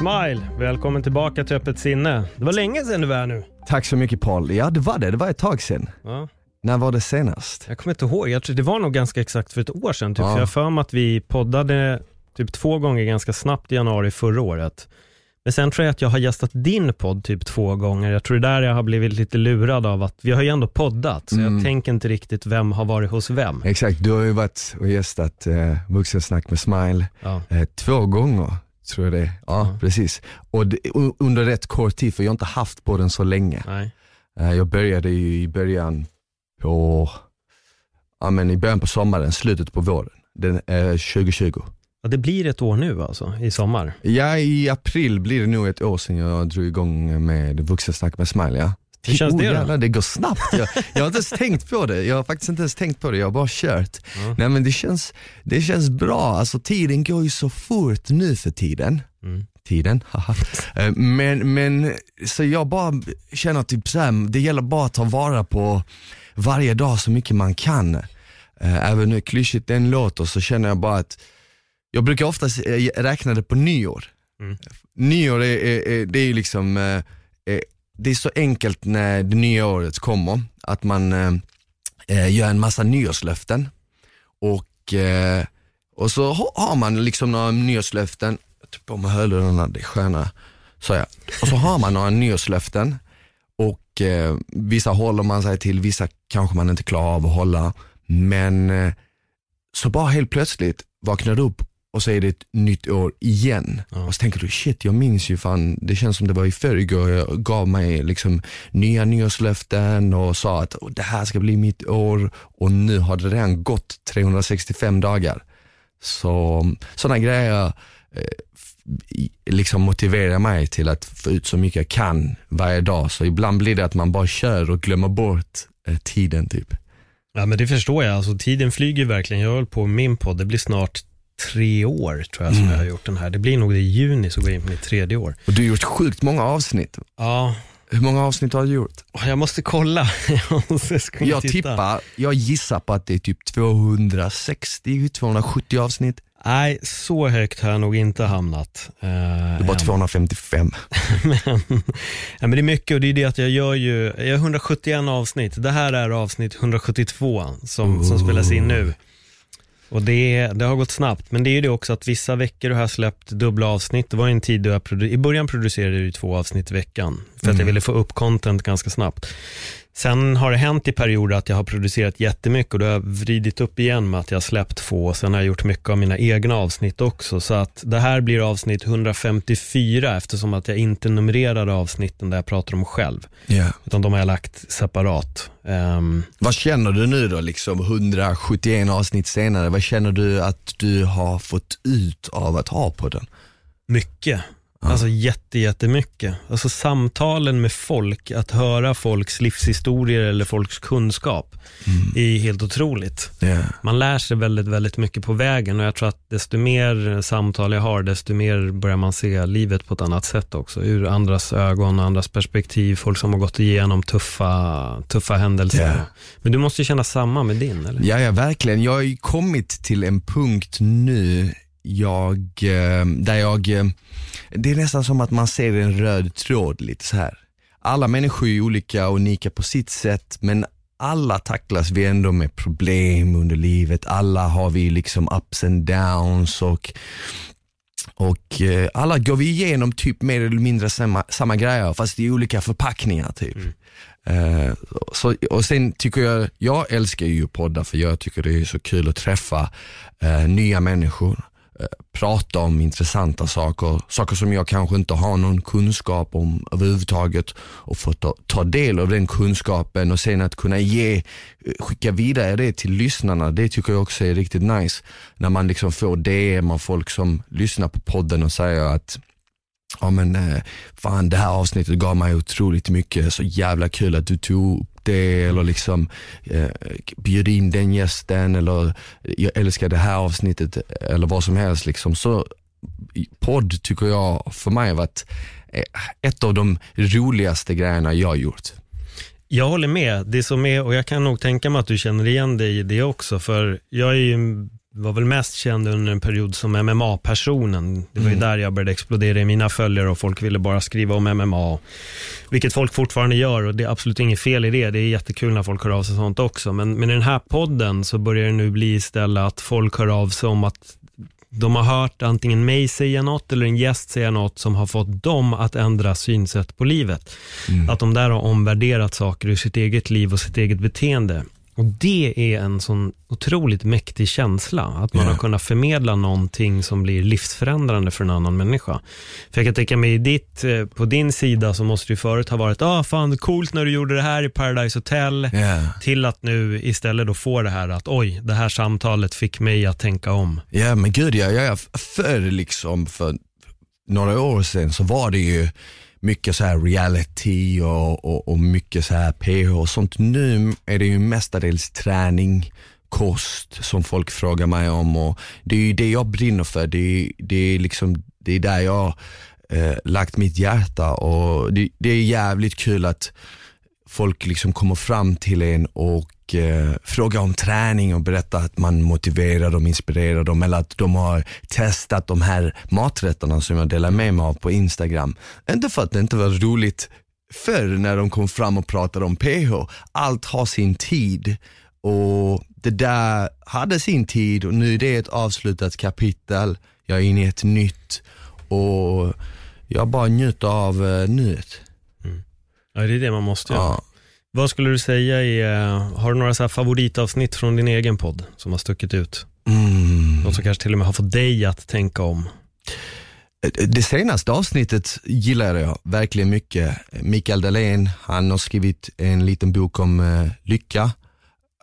Smile, välkommen tillbaka till Öppet sinne. Det var länge sedan du var här nu. Tack så mycket Paul. Ja det var det, det var ett tag sedan. Ja, När var det senast? jag kommer inte ihåg, jag tror det var nog ganska exakt för ett år sedan. Typ. Ja. För jag har för mig att vi poddade typ två gånger ganska snabbt i januari förra året. Men sen tror jag att jag har gästat din podd typ två gånger. Jag tror det är där jag har blivit lite lurad av att vi har ju ändå poddat, så Mm. jag tänker inte riktigt vem har varit hos vem. Exakt, du har ju varit och gästat eh, Vuxensnack med Smile Ja. eh, två gånger, tror jag det är. Ja, Ja. precis. Och det, under rätt kort tid, för jag har inte haft på den så länge. Nej. Eh, jag började ju i början på, ja men i början på sommaren, slutet på våren, den, eh, 2020. Ja, det blir ett år nu alltså, i sommar. Ja, i april blir det nog ett år sedan jag drog igång med Vuxensnack med Smile, ja. Hur känns det då? jävlar, det går snabbt. Jag, jag har inte ens tänkt på det. Jag har faktiskt inte ens tänkt på det, jag har bara kört. Ja. Nej men det känns, det känns bra, alltså tiden går ju så fort nu för tiden. Mm. Tiden, haha. Eh, men, men så jag bara känner typ så här, det gäller bara att ta vara på varje dag så mycket man kan. Eh, Även hur klyschigt den låter så känner jag bara att, jag brukar oftast eh, räkna det på nyår. Mm. Nyår är, är, är, det är ju liksom, det är så enkelt när det nya året kommer, att man eh, eh gör en massa nyårslöften. Och, eh, och så har man liksom några nyårslöften, jag tar på mig hörlurarna, det är sköna, så jag. Och så har man några nyårslöften. Och eh, vissa håller man sig till, vissa kanske man inte klarar av att hålla, men eh, så bara helt plötsligt vaknar du upp och så är det ett nytt år igen. Ja. Och så tänker du, shit jag minns ju fan, det känns som det var i förrgår, jag gav mig liksom nya nyårslöften och sa att "Åh, det här ska bli mitt år och nu har det redan gått 365 dagar. Så sådana grejer eh, liksom motiverar mig till att få ut så mycket jag kan varje dag. Så ibland blir det att man bara kör och glömmer bort eh, tiden typ. Ja men det förstår jag, alltså tiden flyger verkligen. Jag höll på med min podd, det blir snart tre år tror jag som Mm. jag har gjort den här. Det blir nog i juni så går jag in på mitt tredje år. Och du har gjort sjukt många avsnitt. Ja, Hur många avsnitt har du gjort? jag måste kolla. jag måste Jag titta. tippar, jag gissar på att det är typ 260-270 avsnitt. Nej, så högt har jag nog inte hamnat. Uh, Det bara 255. men, ja, men det är mycket och det är det att jag gör ju, jag har 171 avsnitt. Det här är avsnitt 172 som, som Oh. spelas in nu. Och det, det har gått snabbt, men det är ju det också att vissa veckor har jag släppt dubbla avsnitt. Det var en tid då jag produ- i början producerade jag två avsnitt i veckan, för att jag Mm. ville få upp content ganska snabbt. Sen har det hänt i perioder att jag har producerat jättemycket och då har jag vridit upp igen med att jag har släppt två. Sen har jag gjort mycket av mina egna avsnitt också. Så att det här blir avsnitt 154 eftersom att jag inte numrerade avsnitten där jag pratar om själv. Yeah. Utan de har jag lagt separat. Ehm, Vad känner du nu då, liksom 171 avsnitt senare? Vad känner du att du har fått ut av att ha på den? Alltså jätte, jättemycket. Alltså samtalen med folk, att höra folks livshistorier eller folks kunskap är helt otroligt. Yeah. Man lär sig väldigt, väldigt mycket på vägen och jag tror att desto mer samtal jag har, desto mer börjar man se livet på ett annat sätt också. Ur andras ögon och andras perspektiv, folk som har gått igenom tuffa, tuffa händelser. Ja. Men du måste ju känna samma med din, eller? Ja, ja verkligen. Jag har ju kommit till en punkt nu jag, eh, där jag, eh, det är nästan som att man ser en röd tråd lite så här. Alla människor är olika och unika på sitt sätt men alla tacklas vi ändå med problem under livet. Alla har vi liksom ups and downs och och eh, alla går vi igenom typ mer eller mindre samma, samma grejer fast i olika förpackningar typ. Eh, så, och sen tycker jag, jag älskar ju poddar för jag tycker det är så kul att träffa eh, nya människor, prata om intressanta saker, saker som jag kanske inte har någon kunskap om överhuvudtaget och få ta, ta del av den kunskapen och sen att kunna ge, skicka vidare det till lyssnarna, det tycker jag också är riktigt nice. När man liksom får DM av folk som lyssnar på podden och säger att ja men eh, fan det här avsnittet gav mig otroligt mycket, så jävla kul att du tog upp det eller liksom eh, bjud in den gästen eller eh, jag älskar det här avsnittet eh, eller vad som helst. Liksom. Så podd tycker jag för mig har varit eh, ett av de roligaste grejerna jag har gjort. Jag håller med. Det som är, och jag kan nog tänka mig att du känner igen dig i det också, för jag är ju var väl mest känd under en period som MMA-personen. Det var ju mm. där jag började explodera i mina följare och folk ville bara skriva om MMA. Vilket folk fortfarande gör och det är absolut inget fel i det. Det är jättekul när folk hör av sig sånt också. Men, men i den här podden så börjar det nu bli istället att folk hör av sig om att de har hört antingen mig säga något eller en gäst säga något som har fått dem att ändra synsätt på livet. Mm. Att de där har omvärderat saker ur sitt eget liv och sitt eget beteende. Och det är en sån otroligt mäktig känsla, att man yeah. har kunnat förmedla någonting som blir livsförändrande för en annan människa. För jag kan tänka mig, ditt, eh, på din sida så måste det förut ha varit, ah fan coolt när du gjorde det här i Paradise Hotel, yeah. till att nu istället då få det här att, oj, det här samtalet fick mig att tänka om. Ja yeah, men gud ja, ja, förr liksom, för några år sedan så var det ju mycket så här reality och, och, och mycket så här PH och sånt. Nu är det ju mestadels träning, kost som folk frågar mig om och det är ju det jag brinner för. Det är, det är, liksom, det är där jag eh, lagt mitt hjärta och det, det är jävligt kul att folk liksom kommer fram till en och eh, frågar om träning och berättar att man motiverar dem, inspirerar dem eller att de har testat de här maträtterna som jag delar med mig av på Instagram. Inte för att det inte var roligt förr när de kom fram och pratade om PH. Allt har sin tid och det där hade sin tid och nu är det ett avslutat kapitel. Jag är inne i ett nytt och jag bara njuter av eh, nuet. Ja, det är det man måste göra. Ja. Vad skulle du säga är, har du några så favoritavsnitt från din egen podd som har stuckit ut? Mm. Något som kanske till och med har fått dig att tänka om? Det senaste avsnittet gillar jag verkligen mycket. Mikael Dahlén, han har skrivit en liten bok om uh, lycka.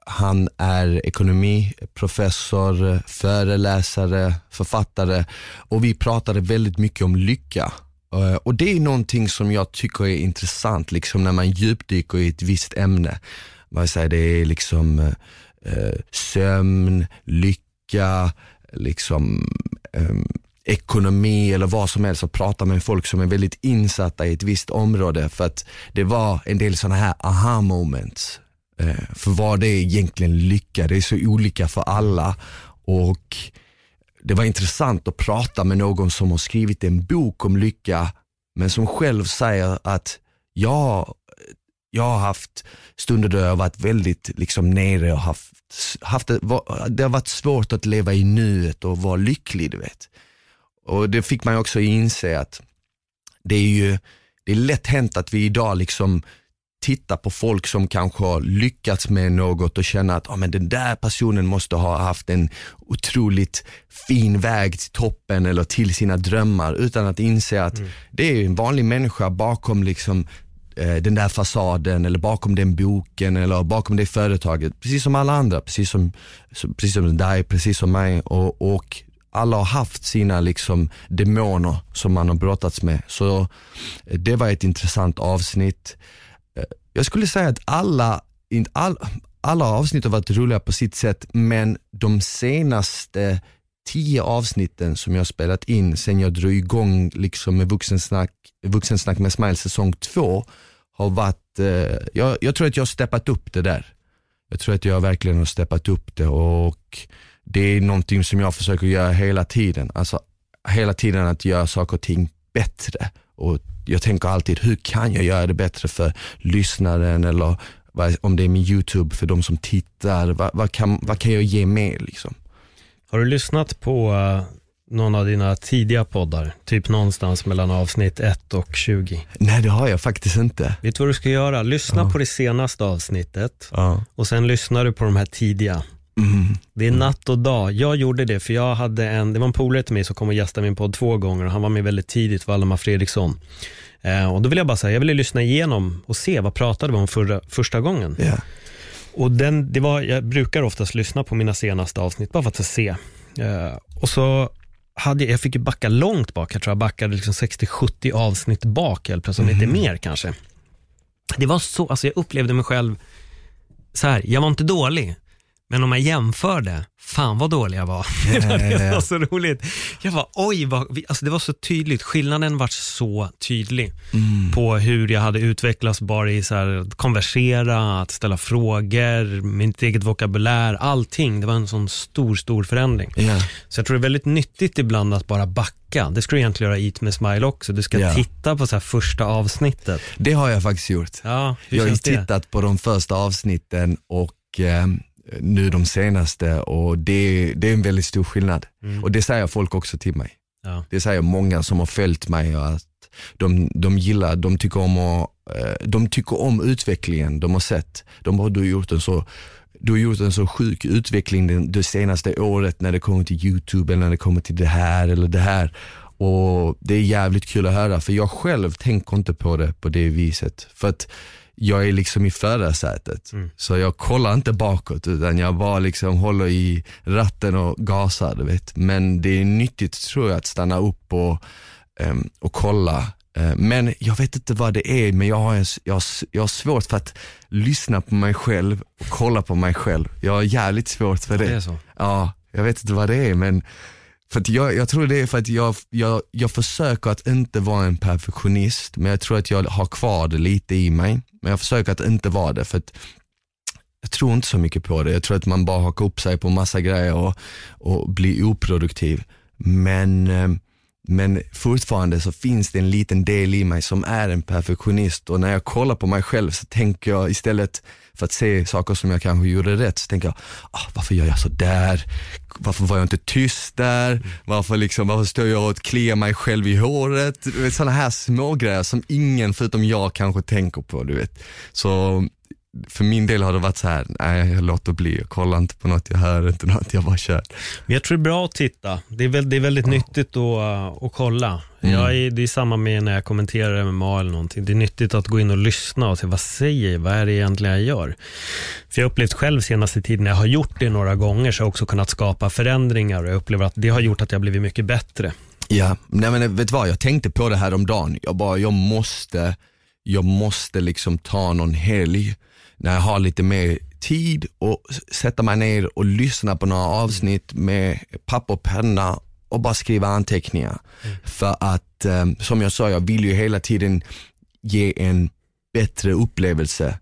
Han är ekonomiprofessor, föreläsare, författare och vi pratade väldigt mycket om lycka. Eh, och det är någonting som jag tycker är intressant, liksom när man djupdyker i ett visst ämne. Vad säger det är liksom eh, eh sömn, lycka, liksom eh, ekonomi eller vad som helst och prata med folk som är väldigt insatta i ett visst område för att det var en del sådana här aha moments. Eh, för vad det är egentligen lycka, det är så olika för alla och det var intressant att prata med någon som har skrivit en bok om lycka, men som själv säger att jag, jag har haft stunder då jag har varit väldigt liksom nere och haft, haft det, det har varit svårt att leva i nuet och vara lycklig. Du vet. Och det fick man också inse att det är ju det är lätt hänt att vi idag liksom titta på folk som kanske har lyckats med något och känna att ah, men den där personen måste ha haft en otroligt fin väg till toppen eller till sina drömmar utan att inse att mm. det är en vanlig människa bakom liksom eh, den där fasaden eller bakom den boken eller bakom det företaget. Precis som alla andra, precis som, precis som dig, precis som mig och, och alla har haft sina liksom demoner som man har brottats med. Så eh, det var ett intressant avsnitt. Jag skulle säga att alla, all, alla avsnitt har varit roliga på sitt sätt, men de senaste tio avsnitten som jag spelat in sen jag drog igång liksom med vuxensnack, vuxensnack med Smile säsong två har varit, eh, jag, jag, tror att jag har steppat upp det där. Jag tror att jag verkligen har steppat upp det och det är någonting som jag försöker göra hela tiden. Alltså hela tiden att göra saker och ting bättre och jag tänker alltid, hur kan jag göra det bättre för lyssnaren eller om det är min YouTube för de som tittar, vad, vad, kan, vad kan jag ge mer liksom? Har du lyssnat på uh, någon av dina tidiga poddar? Typ någonstans mellan avsnitt 1 och 20? Nej, det har jag faktiskt inte. Vet du vad du ska göra? Lyssna ja. på det senaste avsnittet ja. och sen lyssnar du på de här tidiga. Mm. Det är natt och dag. Jag gjorde det för jag hade en, det var en polare till mig som kom och gästade min podd två gånger och han var med väldigt tidigt, Valdemar Fredriksson. Eh, och då vill jag bara säga, jag ville lyssna igenom och se vad pratade vi om förra, första gången. Yeah. Och den, det var, jag brukar oftast lyssna på mina senaste avsnitt bara för att se. Eh, och så hade, jag fick ju backa långt bak, jag tror jag backade liksom 60-70 avsnitt bak, eller plötsligt lite mer kanske. Det var så, alltså jag upplevde mig själv så här, jag var inte dålig, men om jag jämförde, fan vad dålig jag var. det var så roligt. Jag var, oj, vad, alltså det var så tydligt. Skillnaden var så tydlig på hur jag hade utvecklats bara i så här, att konversera, att ställa frågor, mitt eget vokabulär, allting. Det var en sån stor, stor förändring. Ja. Så jag tror det är väldigt nyttigt ibland att bara backa. Det skulle du egentligen göra Eat med Smile också. Du ska Ja. titta på så här första avsnittet. Det har jag faktiskt gjort. Ja, jag har tittat på de första avsnitten och eh, nu de senaste och det, det är en väldigt stor skillnad. Mm. Och det säger folk också till mig. Ja. Det säger många som har följt mig och att de, de gillar, de tycker om att, eh, de tycker om utvecklingen de har sett. De bara, du har gjort en så du har gjort en så sjuk utveckling det senaste året när det kommer till YouTube eller när det kommer till det här eller det här. Och det är jävligt kul att höra för jag själv tänker inte på det på det viset. För att jag är liksom i förarsätet. Så jag kollar inte bakåt utan jag bara liksom håller i ratten och gasar. Du vet. Men det är nyttigt tror jag att stanna upp och, ehm, och kolla. Eh, Men jag vet inte vad det är, men jag har, en, jag, jag har svårt för att lyssna på mig själv och kolla på mig själv. Jag har jävligt svårt för Det det. är så. Ja, jag vet inte vad det är men för att jag, jag tror det är för att jag, jag, jag försöker att inte vara en perfektionist men jag tror att jag har kvar det lite i mig. Men jag försöker att inte vara det för att jag tror inte så mycket på det. Jag tror att man bara hakar upp sig på massa grejer och, och blir oproduktiv. Men, eh, men fortfarande så finns det en liten del i mig som är en perfektionist och när jag kollar på mig själv så tänker jag istället för att se saker som jag kanske gjorde rätt så tänker jag, ah, varför gör jag så där? Varför var jag inte tyst där? Varför, liksom, varför står jag och kliar mig själv i håret? Sådana här små grejer som ingen förutom jag kanske tänker på. Du vet. Så för min del har det varit så här, nej jag låter bli, jag kollar inte på något, jag hör inte något, jag bara kör. Men jag tror det är bra att titta. Det är, väl, det är väldigt nyttigt att, uh, att kolla. Mm. Jag är, det är samma med när jag kommenterar MMA eller någonting. Det är nyttigt att gå in och lyssna och se vad säger jag, vad är det egentligen jag gör? För jag har upplevt själv senaste tiden, när jag har gjort det några gånger, så har jag också kunnat skapa förändringar och jag upplever att det har gjort att jag har blivit mycket bättre. Ja, nej men vet du vad, jag tänkte på det här om dagen. jag bara, jag måste, jag måste liksom ta någon helg när jag har lite mer tid och sätta mig ner och lyssna på några avsnitt med papper och penna och bara skriva anteckningar. För att, eh, som jag sa, jag vill ju hela tiden ge en bättre upplevelse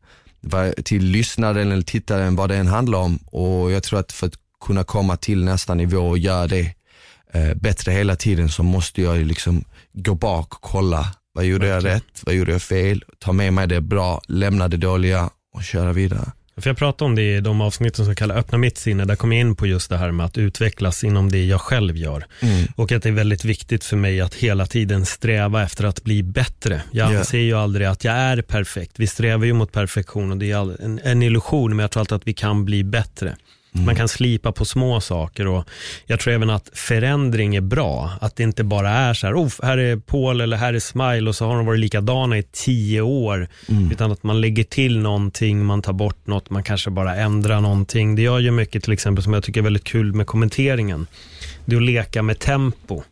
till lyssnaren eller tittaren vad det än handlar om och jag tror att för att kunna komma till nästa nivå och göra det eh, bättre hela tiden så måste jag liksom gå bak och kolla. Vad gjorde jag rätt? Vad gjorde jag fel? Ta med mig det bra, lämna det dåliga och köra vidare. För jag pratade om det i de avsnitten som kallar Öppna mitt sinne. Där kom jag in på just det här med att utvecklas inom det jag själv gör. Och att det är väldigt viktigt för mig att hela tiden sträva efter att bli bättre. Jag Ja. anser ju aldrig att jag är perfekt. Vi strävar ju mot perfektion och det är en, en illusion, men jag tror alltid att vi kan bli bättre. Man kan slipa på små saker och jag tror även att förändring är bra. Att det inte bara är så här, oh, här är Paul eller här är Smile och så har de varit likadana i tio år. Utan att man lägger till någonting, man tar bort något, man kanske bara ändrar någonting. Det jag gör mycket till exempel som jag tycker är väldigt kul med kommenteringen. Det är att leka med tempo.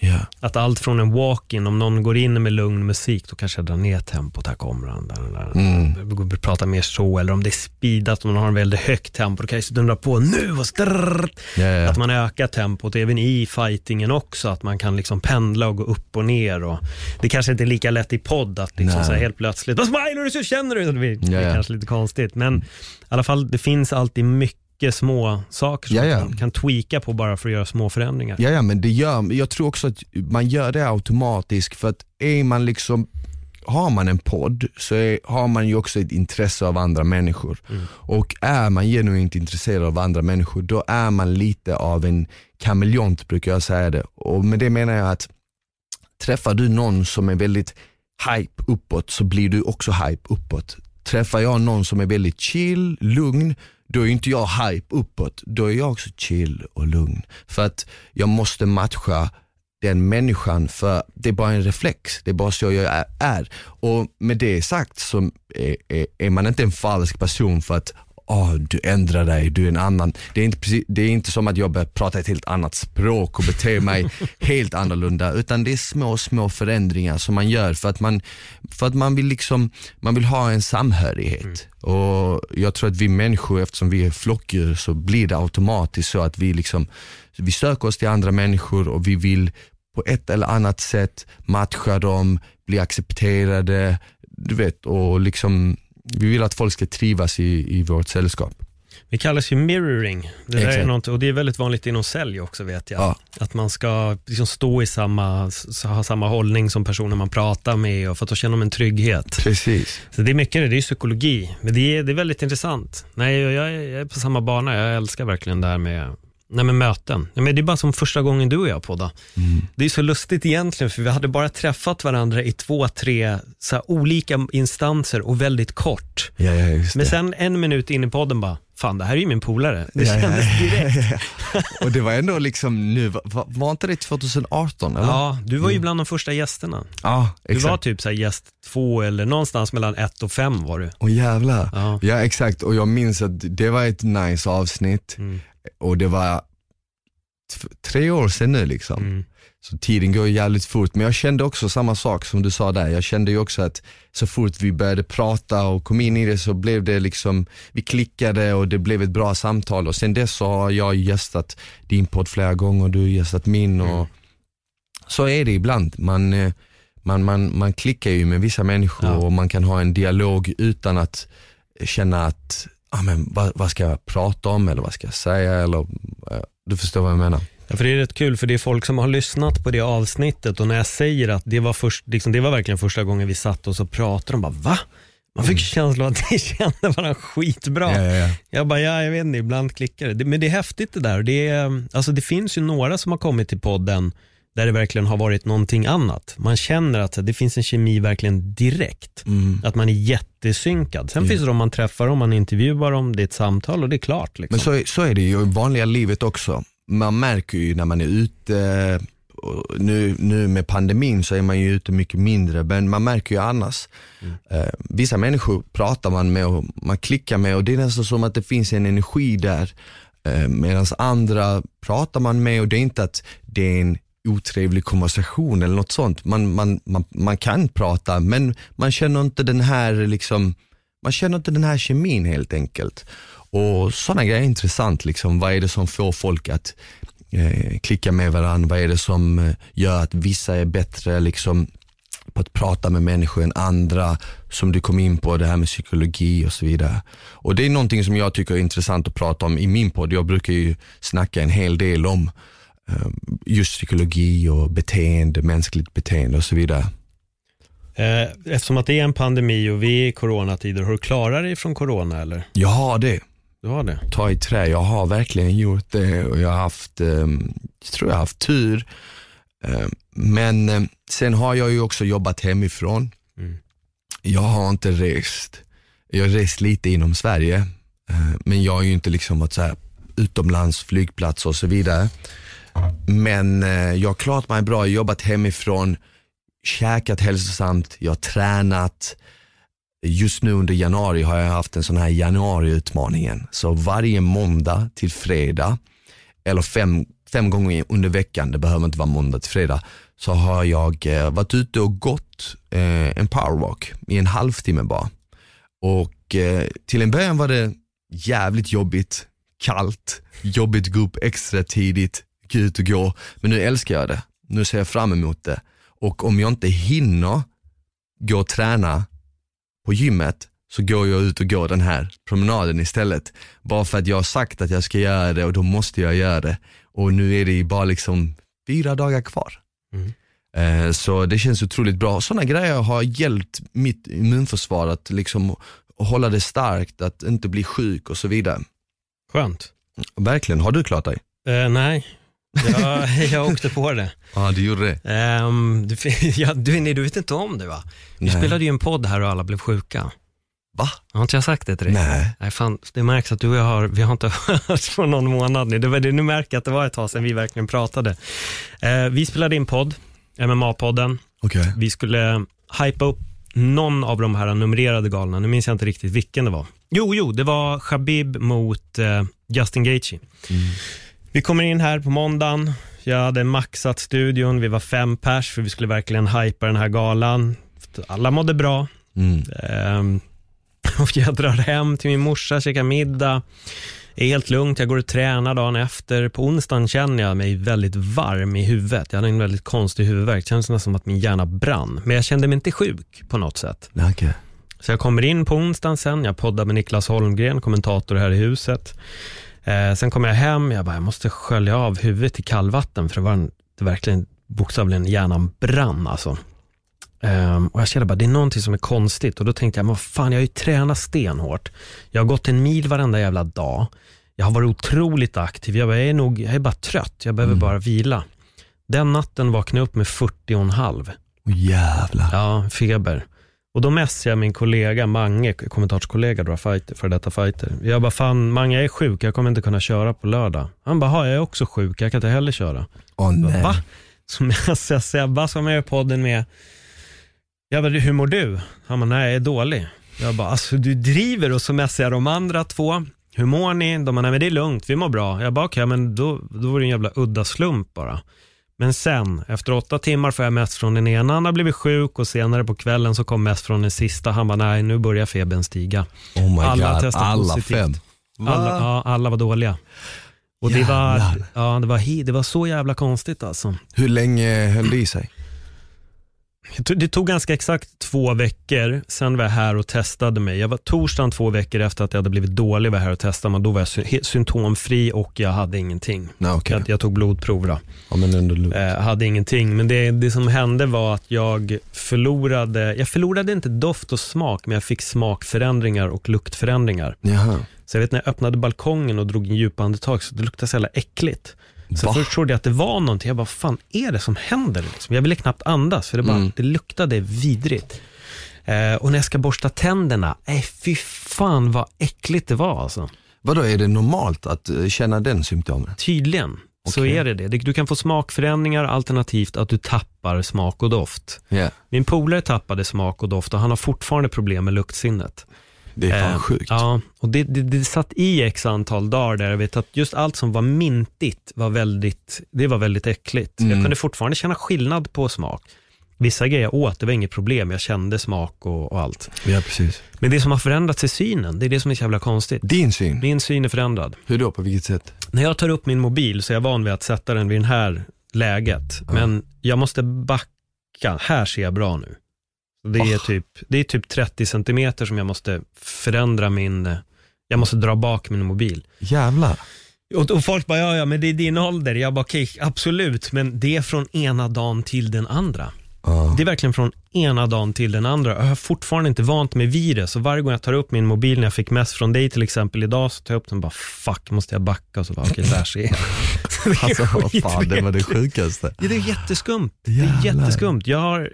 Ja. Att allt från en walk-in, om någon går in med lugn musik, då kanske jag drar ner tempot, här kommer han. Där, där, Mm. Prata mer så, eller om det är speedat, om man har en väldigt högt tempo, då kan jag dundra på nu och strrrr. Ja, ja. Att man ökar tempot även i fightingen också, att man kan liksom pendla och gå upp och ner. Och det kanske inte är lika lätt i podd att liksom så helt plötsligt, vad smilar du så känner du? Det blir, det Ja, är kanske lite konstigt, men i alla fall det finns alltid mycket små saker som Ja, ja. man kan tweaka på bara för att göra små förändringar. Ja, men det gör, jag tror också att man gör det automatiskt för att är man liksom har man en podd så är, har man ju också ett intresse av andra människor. Och är man genuint intresserad av andra människor då är man lite av en kameleont brukar jag säga det. Och med det menar jag att träffar du någon som är väldigt hype uppåt så blir du också hype uppåt. Träffar jag någon som är väldigt chill, lugn, då är inte jag hype uppåt. Då är jag också chill och lugn. För att jag måste matcha den människan för det är bara en reflex. Det är bara så jag är. Och med det sagt så är, är, är man inte en falsk person för att åh, du ändrar dig, du är en annan. Det är, inte precis, det är inte som att jag börjar prata ett helt annat språk och bete mig helt annorlunda, utan det är små, små förändringar som man gör för att man, för att man vill liksom, man vill ha en samhörighet. Mm. Och jag tror att vi människor, eftersom vi är flockdjur, så blir det automatiskt så att vi liksom, vi söker oss till andra människor och vi vill på ett eller annat sätt matcha dem, bli accepterade, du vet, och liksom, vi vill att folk ska trivas i, i vårt sällskap. Det kallas ju mirroring. Det är något, och det är väldigt vanligt inom sälj också vet jag. Ja. Att man ska liksom stå i samma, ha samma hållning som personen man pratar med och för att då känner man en trygghet. Precis. Så det är mycket det är psykologi. Men det är, det är väldigt intressant. Nej, jag, jag är på samma bana. Jag älskar verkligen det här med Nej men möten. Nej, men det är bara som första gången du och jag poddade. Mm. Det är så lustigt egentligen, för vi hade bara träffat varandra i två, tre så olika instanser och väldigt kort. Ja, ja, men sen en minut in i podden bara, fan det här är ju min polare. Det ja, kändes ja, direkt. och det var ändå liksom nu, var, var inte det 2018? Eller? Ja, du var ju mm. bland de första gästerna. Ja, exakt. Du var typ så gäst två eller någonstans mellan ett och fem var du. Åh jävlar. Ja. ja exakt, och jag minns att det var ett nice avsnitt. Mm och det var tre år sedan nu liksom. Mm. Så tiden går jävligt fort, men jag kände också samma sak som du sa där. Jag kände ju också att så fort vi började prata och kom in i det så blev det liksom, vi klickade och det blev ett bra samtal och sen dess så har jag gästat din podd flera gånger, du har gästat min och mm. så är det ibland. Man, eh, man, man, man klickar ju med vissa människor ja. och man kan ha en dialog utan att känna att ah, men, vad, vad, ska jag prata om eller vad ska jag säga? Eller, eh, du förstår vad jag menar. Ja, för det är rätt kul, för det är folk som har lyssnat på det avsnittet och när jag säger att det var, först, liksom, det var verkligen första gången vi satt och så pratade de bara va? Man fick mm. känslan att de kände varandra skitbra. Ja, ja, ja. Jag bara, ja jag vet inte, ibland klickar det. Men det är häftigt det där. Det, är, alltså, det finns ju några som har kommit till podden där det verkligen har varit någonting annat. Man känner att det finns en kemi verkligen direkt. Mm. Att man är jättesynkad. Sen yeah. finns det de man träffar, om man intervjuar dem, det är ett samtal och det är klart. Liksom. Men så, så är det ju i vanliga livet också. Man märker ju när man är ute, nu, nu med pandemin så är man ju ute mycket mindre, men man märker ju annars. Mm. Eh, vissa människor pratar man med och man klickar med och det är nästan som att det finns en energi där. Eh, Medan andra pratar man med och det är inte att det är en otrevlig konversation eller något sånt. Man, man, man, man kan prata men man känner inte den här liksom, man känner inte den här kemin helt enkelt. Och sådana grejer är intressant, liksom. vad är det som får folk att eh, klicka med varandra? Vad är det som eh, gör att vissa är bättre liksom, på att prata med människor än andra, som du kom in på, det här med psykologi och så vidare. Och det är någonting som jag tycker är intressant att prata om i min podd. Jag brukar ju snacka en hel del om just psykologi och beteende, mänskligt beteende och så vidare. Eh, eftersom att det är en pandemi och vi är i coronatider, har du klarat dig från corona eller? Jag har det. Du har det? Ta i trä, jag har verkligen gjort det och jag har haft, ehm, jag tror jag har haft tur. Ehm, men ehm, sen har jag ju också jobbat hemifrån. Mm. Jag har inte rest. Jag har rest lite inom Sverige, men jag har ju inte liksom varit så här utomlands, flygplats och så vidare. Men eh, jag har klarat mig bra, jag har jobbat hemifrån, käkat hälsosamt, jag har tränat. Just nu under januari har jag haft en sån här januariutmaningen. Så varje måndag till fredag, eller fem, fem gånger under veckan, det behöver inte vara måndag till fredag, så har jag eh, varit ute och gått eh, en powerwalk i en halvtimme bara. Och eh, till en början var det jävligt jobbigt, kallt, jobbigt att gå upp extra tidigt, gå ut och gå. Men nu älskar jag det. Nu ser jag fram emot det. Och om jag inte hinner gå och träna på gymmet så går jag ut och går den här promenaden istället. Bara för att jag har sagt att jag ska göra det och då måste jag göra det. Och nu är det bara liksom fyra dagar kvar. Mm. Eh, så det känns otroligt bra. Sådana grejer har hjälpt mitt immunförsvar att liksom hålla det starkt, att inte bli sjuk och så vidare. Skönt. Verkligen. Har du klarat dig? Uh, nej, Ja, jag åkte på det. Ja, du gjorde det. Um, du, ja, du, nej, du vet inte om det va? Vi nej. spelade ju en podd här och alla blev sjuka. Va? Har inte jag sagt det till dig? Nej. nej fan, det märks att du och jag har, vi har inte hört på någon månad nu. Det var det, nu märker jag att det var ett tag sedan vi verkligen pratade. Uh, vi spelade in podd, MMA-podden. Okay. Vi skulle hypa upp någon av de här numrerade galorna, nu minns jag inte riktigt vilken det var. Jo, jo, det var Khabib mot eh, Justin Gaethje. Vi kommer in här på måndagen, jag hade maxat studion, vi var fem pers för vi skulle verkligen hypa den här galan. Alla mådde bra. Mm. Ehm, och jag drar hem till min morsa, käkar middag. Det är helt lugnt, jag går och tränar dagen efter. På onsdagen känner jag mig väldigt varm i huvudet. Jag hade en väldigt konstig huvudvärk. Det kändes nästan som att min hjärna brann. Men jag kände mig inte sjuk på något sätt. Okej. Så jag kommer in på onsdagen sen, jag poddar med Niklas Holmgren, kommentator här i huset. Eh, sen kommer jag hem, jag bara, jag måste skölja av huvudet i kallvatten, för det var en, det verkligen bokstavligen hjärnan brann alltså. Ehm, och jag kände bara, det är någonting som är konstigt. Och då tänkte jag, men vad fan, jag har ju tränat stenhårt. Jag har gått en mil varenda jävla dag. Jag har varit otroligt aktiv. Jag, bara, jag, är, nog, jag är bara trött, jag behöver bara vila. Den natten vaknade jag upp med 40,5. Åh jävlar. Ja, feber. Och då messade jag min kollega Mange, kommentarskollega, då, fighter, för detta fighter. Jag bara, fan Mange jag är sjuk, jag kommer inte kunna köra på lördag. Han bara, "Ha, jag är också sjuk, jag kan inte heller köra. Åh Jag bara, nej. Va? Så messade jag Sebba som är i podden med. Jag bara, hur mår du? Han bara, nej jag är dålig. Jag bara, alltså du driver och så messar jag de andra två. Hur mår ni? De bara, nej men det är lugnt, vi mår bra. Jag bara, okej, men då, då var det en jävla udda slump bara. Men sen, efter åtta timmar får jag mest från den ena, han har blivit sjuk och senare på kvällen så kom mest från den sista. Han bara, nej nu börjar febern stiga. Oh my Alla god, testar alla positivt. fem. Alla, ja, alla var dåliga. Och det var, ja, det, var, det var så jävla konstigt alltså. Hur länge höll det i sig? Det tog ganska exakt två veckor, sen var jag här och testade mig. Jag var torsdagen två veckor efter att jag hade blivit dålig var här och testade mig. Då var jag symptomfri och jag hade ingenting. Nej, okej. Jag, jag tog blodprov då. Ja. Eh, hade ingenting, men det, det som hände var att jag förlorade, jag förlorade inte doft och smak, men jag fick smakförändringar och luktförändringar. Jaha. Så jag vet när jag öppnade balkongen och drog en djupa andetag, så det luktade så jävla äckligt. Så Va? först trodde jag att det var någonting, jag bara, fan är det som händer? Liksom? Jag ville knappt andas, för det, bara, Mm. det luktade vidrigt. Eh, och när jag ska borsta tänderna, nej fy fan vad äckligt det var alltså. Vadå, är det normalt att eh, känna den symptomen? Tydligen, så Okej. är det det. Du kan få smakförändringar alternativt att du tappar smak och doft. Ja. Min polare tappade smak och doft och han har fortfarande problem med luktsinnet. Det är fan Eh, sjukt. Ja, och det, det, det satt i x antal dagar där jag vet att just allt som var mintigt var väldigt, det var väldigt äckligt. Jag Mm. kunde fortfarande känna skillnad på smak. Vissa grejer jag åt, det var inget problem. Jag kände smak och, och allt. Ja, precis. Men det som har förändrats är synen. Det är det som är så jävla konstigt. Din syn, Min syn är förändrad. hur då, på vilket sätt? När jag tar upp min mobil så är jag van vid att sätta den vid det här läget. Men jag måste backa. Här ser jag bra nu. Det är, Oh. typ, det är typ 30 centimeter som jag måste förändra min, jag måste dra bak min mobil. Jävlar. Och, och folk bara, ja ja men det är din ålder. Jag bara, okej absolut, men det är från ena dagen till den andra. Ja. Det är verkligen från ena dagen till den andra. Jag har fortfarande inte vant mig vid det, så varje gång jag tar upp min mobil, när jag fick mest från dig till exempel idag, så tar jag upp den och bara, fuck, måste jag backa? Och så bara, okej, där ser jag. Alltså vad fan, det var det sjukaste. Ja, det är jätteskumt. Det är jätteskumt. Jag har,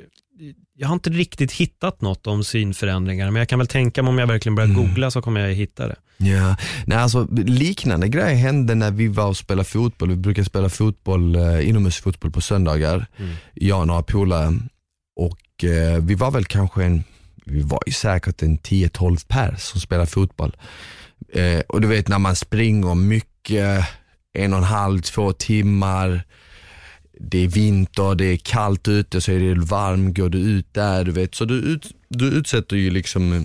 jag har inte riktigt hittat något om synförändringar, men jag kan väl tänka mig om jag verkligen börjar Mm. googla så kommer jag hitta det. Ja, nej alltså liknande grejer hände när vi var och spelade fotboll. Vi brukar spela fotboll, eh, inomhusfotboll på söndagar. Mm. Jag och några polare. Och eh, vi var väl kanske en, vi var ju säkert en 10-12 pers som spelade fotboll. Eh, och du vet när man springer mycket, en och en halv, två timmar. Det är vinter, det är kallt ute, så är det varmt, går du ut där, du vet. Så du, ut, du utsätter ju liksom eh,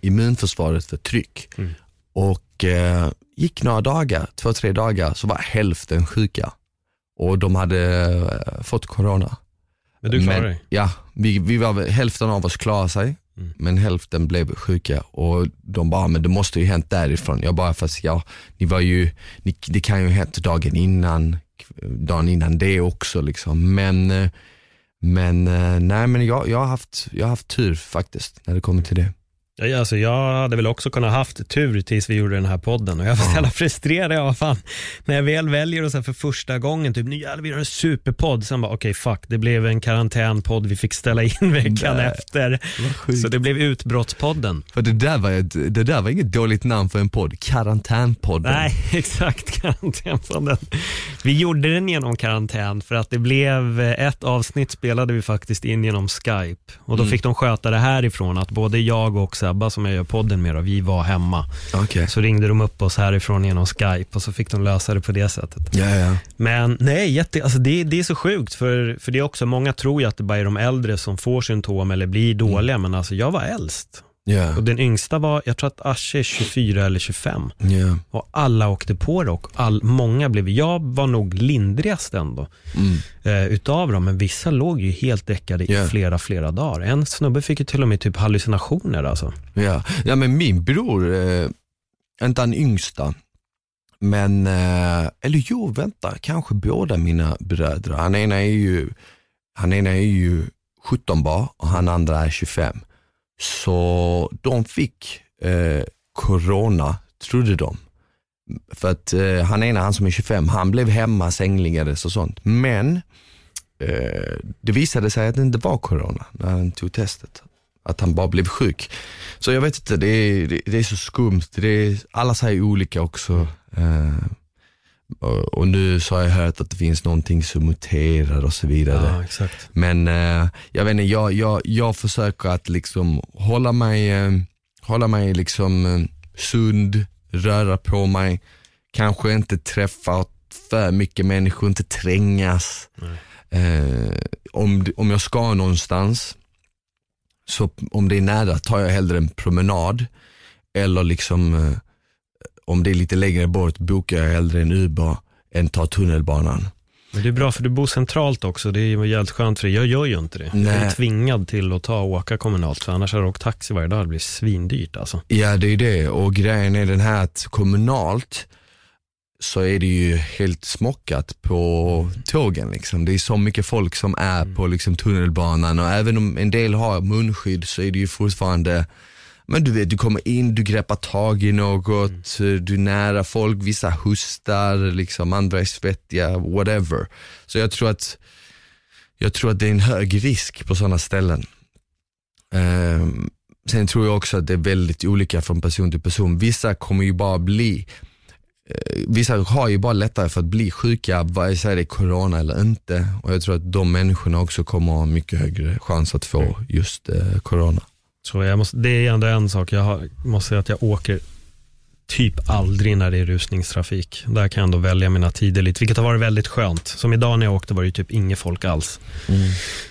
immunförsvaret för tryck. Mm. Och eh, gick några dagar, två, tre dagar, så var hälften sjuka. Och de hade eh, fått corona. Men du klarar Men- dig. Ja, vi, vi var, hälften av oss klarade sig, Mm. men hälften blev sjuka. Och de bara, men det måste ju hänt därifrån. Jag bara, fast ja, ni var ju, ni, det kan ju ha hänt dagen innan, dagen innan det också liksom. Men, eh, men eh, nej men jag, jag, har haft, jag har haft tur faktiskt när det kommer till det. Ja, alltså jag hade väl också kunnat haft tur tills vi gjorde den här podden och jag var så jävla frustrerad. Jag fan, när jag väl väljer och så för första gången, typ nu jävlar vi gör en superpodd. Sen bara okej fuck, det blev en karantänpodd vi fick ställa in veckan Nej, efter. Så det blev utbrottspodden. För det där, var det där var inget dåligt namn för en podd, Karantänpodden. Nej, exakt karantänpodden. Vi gjorde den genom karantän för att det blev eh, ett avsnitt spelade vi faktiskt in genom Skype och då Mm. fick de sköta det härifrån att både jag och Sebba som jag gör podden med, och vi var hemma. Okej. Så ringde de upp oss härifrån genom Skype och så fick de lösa det på det sättet. Ja, ja. Men nej, jätte, alltså det, det är så sjukt för, för det är också, många tror ju att det bara är de äldre som får symptom eller blir dåliga, men alltså jag var äldst. Ja, Och den yngsta var, jag tror att Asche är 24 eller 25. ja. Och alla åkte på det och all, många blev, jag var nog lindrigast ändå Mm. eh, utav dem, men vissa låg ju helt däckade Ja. i flera, flera dagar. En snubbe fick ju till och med typ hallucinationer alltså. Ja. ja, men min bror, eh, inte han yngsta, men, eh, eller jo vänta, kanske båda mina bröder. Han ena är ju, han ena är ju 17 bara och han andra är 25. Så de fick eh, corona, trodde de. För att eh, han ena, han som är 25, han blev hemma, sängliggades och sånt. Men eh, det visade sig att det inte var corona när han tog testet. Att han bara blev sjuk. Så jag vet inte, det är, det, det är så skumt. Det är, alla säger olika också. Eh, och, nu så har jag hört att det finns någonting som muterar och så vidare. Ja, exakt. Men eh, jag vet inte, jag, jag, jag försöker att liksom hålla mig, eh, hålla mig liksom eh, sund, röra på mig, kanske inte träffa för mycket människor, inte trängas. Eh, om, om jag ska någonstans, så om det är nära tar jag hellre en promenad eller liksom eh, om det är lite längre bort bokar jag hellre en Uber än tar tunnelbanan. Men det är bra för du bor centralt också, det är ju jävligt skönt för dig. Jag gör ju inte det. Jag är Nej. tvingad till att ta och åka kommunalt, för annars hade jag åkt taxi varje dag, det blir svindyrt alltså. Ja det är det och grejen är den här att kommunalt så är det ju helt smockat på tågen liksom. Det är så mycket folk som är på liksom tunnelbanan och även om en del har munskydd så är det ju fortfarande men du vet, du kommer in, du greppar tag i något, du är nära folk, vissa hostar, liksom, andra är svettiga, whatever. Så jag tror att jag tror att det är en hög risk på sådana ställen. Ehm, sen tror jag också att det är väldigt olika från person till person. Vissa kommer ju bara bli, eh, vissa har ju bara lättare för att bli sjuka, vare sig det är corona eller inte. Och jag tror att de människorna också kommer ha mycket högre chans att få just eh, corona. Så jag måste, det är ändå en sak, jag har, måste säga att jag åker typ aldrig när det är rusningstrafik. Där kan jag ändå välja mina tider lite, vilket har varit väldigt skönt. Som idag när jag åkte var det typ inget folk alls.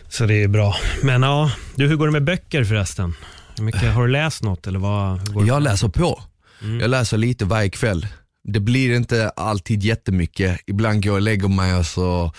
Så det är bra. Men ja, du hur går det med böcker förresten? Hur mycket, har du läst något eller vad? Jag läser på. Mm. Jag läser lite varje kväll. Det blir inte alltid jättemycket. Ibland går jag och lägger mig och så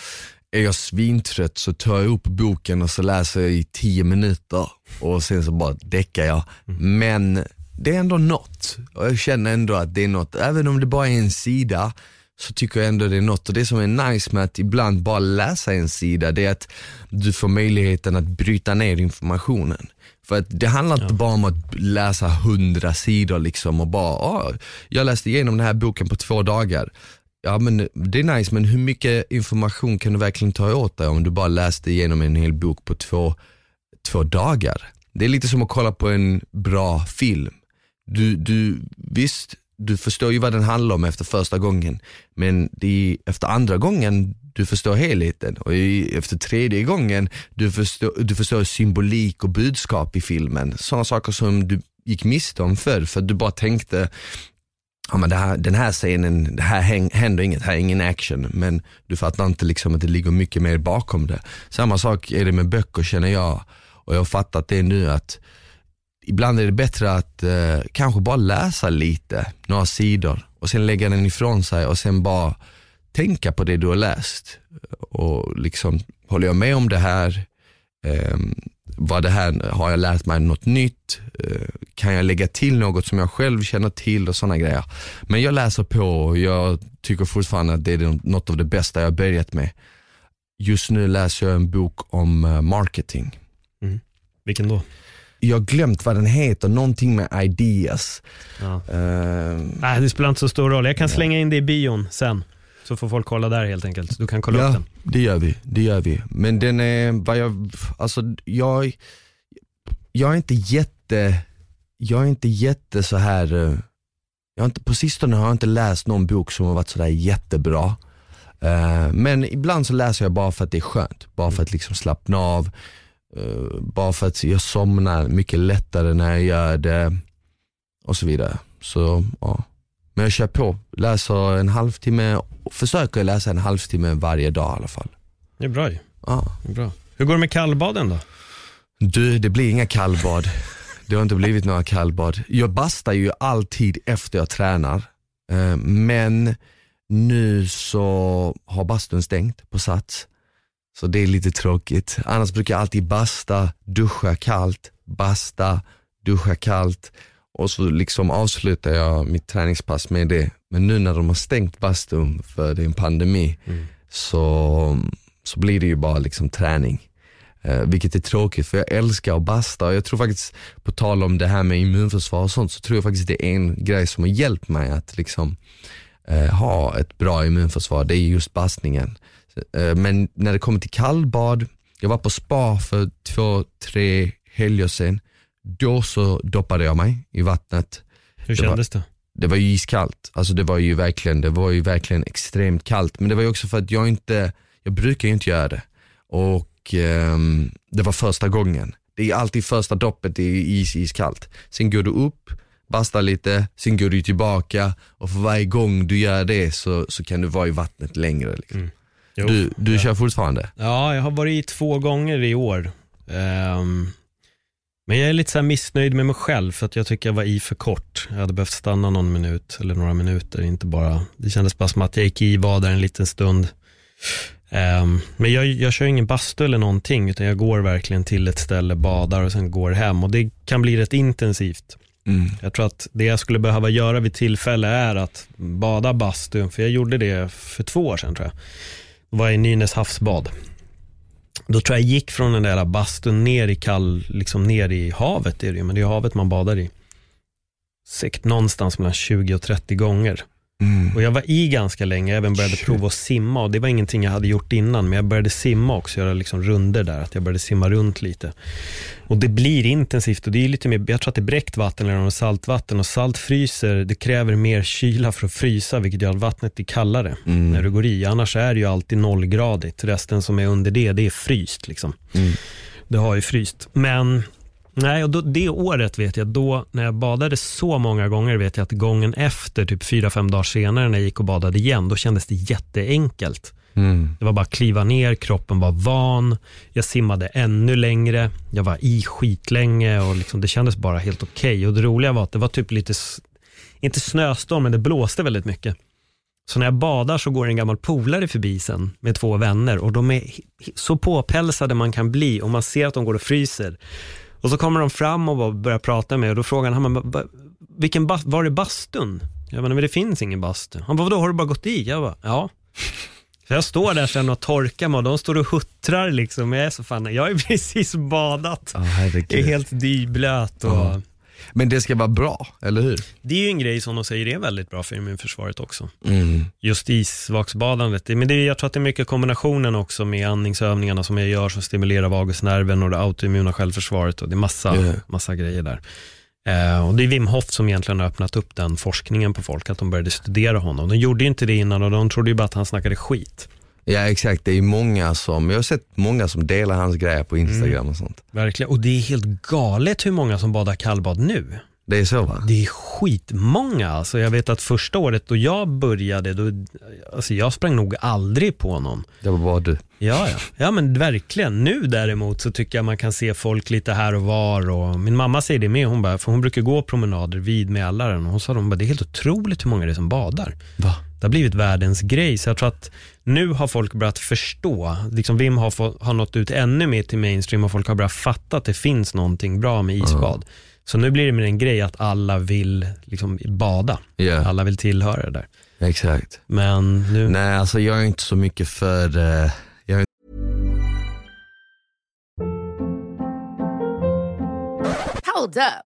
är jag svintrött så tar jag upp boken och så läser jag i tio minuter och sen så bara däckar jag. Men det är ändå något och jag känner ändå att det är något. Även om det bara är en sida så tycker jag ändå det är något. Och det som är nice med att ibland bara läsa en sida det är att du får möjligheten att bryta ner informationen. För att det handlar inte bara om att läsa hundra sidor liksom och bara, ah, jag läste igenom den här boken på två dagar. Ja men det är nice men hur mycket information kan du verkligen ta åt dig om du bara läste igenom en hel bok på två, två dagar? Det är lite som att kolla på en bra film. Du, du, visst, du förstår ju vad den handlar om efter första gången, men det är efter andra gången du förstår helheten och i, efter tredje gången du förstår, du förstår symbolik och budskap i filmen. Sådana saker som du gick miste om förr för att du bara tänkte ja, men det här, den här scenen, det här häng, händer inget, här är ingen action. Men du fattar inte liksom att det ligger mycket mer bakom det. Samma sak är det med böcker känner jag. Och jag har fattat det nu att ibland är det bättre att eh, kanske bara läsa lite, några sidor och sen lägga den ifrån sig och sen bara tänka på det du har läst. Och liksom, håller jag med om det här? Ehm, vad det här, har jag lärt mig något nytt? Eh, kan jag lägga till något som jag själv känner till och sådana grejer. Men jag läser på och jag tycker fortfarande att det är något av det bästa jag har börjat med. Just nu läser jag en bok om eh, marketing. Vilken då? Jag har glömt vad den heter, någonting med ideas. Ja. Ehm, Nej, det spelar inte så stor roll. Jag kan slänga in det i bion sen. Så får folk kolla där helt enkelt. Du kan kolla upp ja, den. det gör vi, det gör vi. Men den är, vad jag, alltså jag, jag är inte jätte, jag är inte jätte så här. eh, jag har inte, på sistone har jag inte läst någon bok som har varit sådär jättebra. Eh, men ibland så läser jag bara för att det är skönt, bara för att liksom slappna av. Eh, bara för att jag somnar mycket lättare när jag gör det och så vidare. Så ja. Men jag kör på, läser en halvtimme, försöker läsa en halvtimme varje dag i alla fall. Det är bra ju. Ja. Det är bra. Hur går det med kallbaden då? Du, det blir inga kallbad. Det har inte blivit några kallbad. Jag bastar ju alltid efter jag tränar. Eh, Men nu så har bastun stängt på Sats. Så det är lite tråkigt. Annars brukar jag alltid basta, duscha kallt, basta, duscha kallt och så liksom avslutar jag mitt träningspass med det. Men nu när de har stängt bastun för det är en pandemi så, så blir det ju bara liksom träning. Eh, vilket är tråkigt för jag älskar att basta och jag tror faktiskt, på tal om det här med immunförsvar och sånt, så tror jag faktiskt det är en grej som har hjälpt mig att liksom eh, ha ett bra immunförsvar, det är just bastningen. Eh, men när det kommer till kallbad, jag var på spa för två, tre helger sedan, då så doppade jag mig i vattnet. Hur Det var- kändes det? Det var ju iskallt, alltså det var ju verkligen, det var ju verkligen extremt kallt. Men det var ju också för att jag inte, jag brukar ju inte göra det. Och ehm, det var första gången. Det är alltid första doppet, det är is, iskallt. Sen går du upp, bastar lite, sen går du tillbaka och för varje gång du gör det så, så kan du vara i vattnet längre. Liksom. Jo. Du, du kör fortfarande? Ja, jag har varit i två gånger i år. Ehm, men jag är lite så missnöjd med mig själv för att jag tycker jag var i för kort. Jag hade behövt stanna någon minut eller några minuter. Inte bara, det kändes bara som att jag gick i, var där en liten stund. Ehm, men jag, jag kör ingen bastu eller någonting utan jag går verkligen till ett ställe, badar och sen går hem. Och det kan bli rätt intensivt. Mm. Jag tror att det jag skulle behöva göra vid tillfälle är att bada bastu, för jag gjorde det för två år sedan tror jag. Då var jag i Nynäs havsbad. Då tror jag gick från den där bastun ner i kall, liksom ner i havet är det ju, men det är havet man badar i. Säkert någonstans mellan 20 och 30 gånger. Mm. Och jag var i ganska länge, jag även började Shit. prova att simma och det var ingenting jag hade gjort innan, men jag började simma också, göra liksom runder där, att jag började simma runt lite. Och det blir intensivt och det är lite mer, jag tror att det är bräckt vatten eller saltvatten och salt fryser, det kräver mer kyla för att frysa, vilket gör att vattnet blir kallare Mm. när du går i. Annars är det ju alltid nollgradigt, resten som är under det, det är fryst liksom. Mm. Det har ju fryst. Men nej, och då, det året vet jag, då när jag badade så många gånger vet jag att gången efter, typ fyra fem dagar senare när jag gick och badade igen, då kändes det jätteenkelt. Mm. Det var bara att kliva ner, kroppen var van, jag simmade ännu längre, jag var i skitlänge och liksom, det kändes bara helt okej. Och det roliga var att det var typ lite, inte snöstorm, men det blåste väldigt mycket. Så när jag badar så går en gammal polare förbi sen med två vänner och de är så påpälsade man kan bli och man ser att de går och fryser. Och så kommer de fram och börjar prata med mig och då frågar han, vilken var är bastun? Jag bara, men det finns ingen bastu. Han bara, vadå, har du bara gått i? Jag bara, ja. Så jag står där sen och torkar mig och de står och huttrar liksom. Jag är så fan, jag är precis badat. Ja, herregud. Är helt dyblöt och Ja. Men det ska vara bra, eller hur? det är ju en grej som de säger är väldigt bra för immunförsvaret också. Mm. Just isvaksbadandet. Det- Men det, är- jag tror att det är mycket kombinationen också med andningsövningarna som jag gör som stimulerar vagusnerven och det autoimmuna självförsvaret och det är massa, Ja. massa grejer där. Eh, och det är Wim Hof som egentligen har öppnat upp den forskningen på folk, att de började studera honom. De gjorde ju inte det innan och de trodde ju bara att han snackade skit. Ja exakt, det är många som, jag har sett många som delar hans grejer på Instagram och sånt. Verkligen. Och det är helt galet hur många som badar kallbad nu. Det är så va? Det är skitmånga. Alltså jag vet att första året då jag började, då, alltså jag sprang nog aldrig på någon. Det var bara du. Ja, ja. ja, men verkligen. Nu däremot så tycker jag man kan se folk lite här och var. Och min mamma säger det med, hon bara, för hon brukar gå promenader vid Mälaren. Och hon sa, de bara, det är helt otroligt hur många det är som badar. Va? Det har blivit världens grej. Så jag tror att nu har folk börjat förstå. Liksom Vim har, fått, har nått ut ännu mer till mainstream och folk har börjat fatta att det finns någonting bra med isbad. Så nu blir det mer en grej att alla vill liksom bada. Ja, Alla vill tillhöra det där. exakt. Men nu... Nej alltså jag är inte så mycket för, eh, jag är Hold up.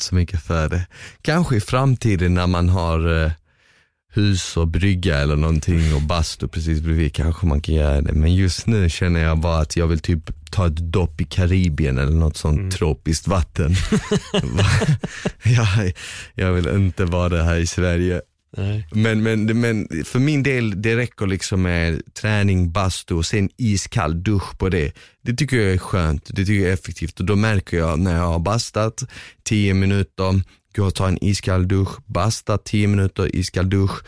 Så mycket för det. Kanske i framtiden när man har eh, hus och brygga eller någonting och bastu precis bredvid kanske man kan göra det. Men just nu känner jag bara att jag vill typ ta ett dopp i Karibien eller något sånt tropiskt vatten. jag, jag vill inte vara här i Sverige. Nej. Men, men, men för min del, det räcker liksom med träning, bastu och sen iskall dusch på det. Det tycker jag är skönt, det tycker jag är effektivt och då märker jag när jag har bastat 10 minuter, går och tar en iskall dusch, bastat 10 minuter, iskall dusch,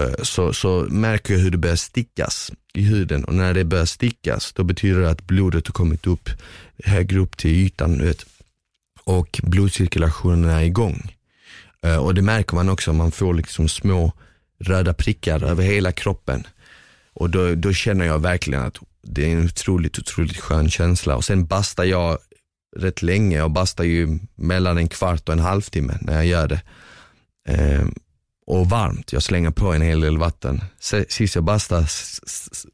eh, så, så märker jag hur det börjar stickas i huden och när det börjar stickas då betyder det att blodet har kommit upp högre upp till ytan vet, och blodcirkulationen är igång. Eh, och det märker man också, man får liksom små röda prickar över hela kroppen. Och då, då känner jag verkligen att det är en otroligt, otroligt skön känsla. Och sen bastar jag rätt länge, jag bastar ju mellan en kvart och en halvtimme när jag gör det. Ehm, och varmt, jag slänger på en hel del vatten. Sist jag bastade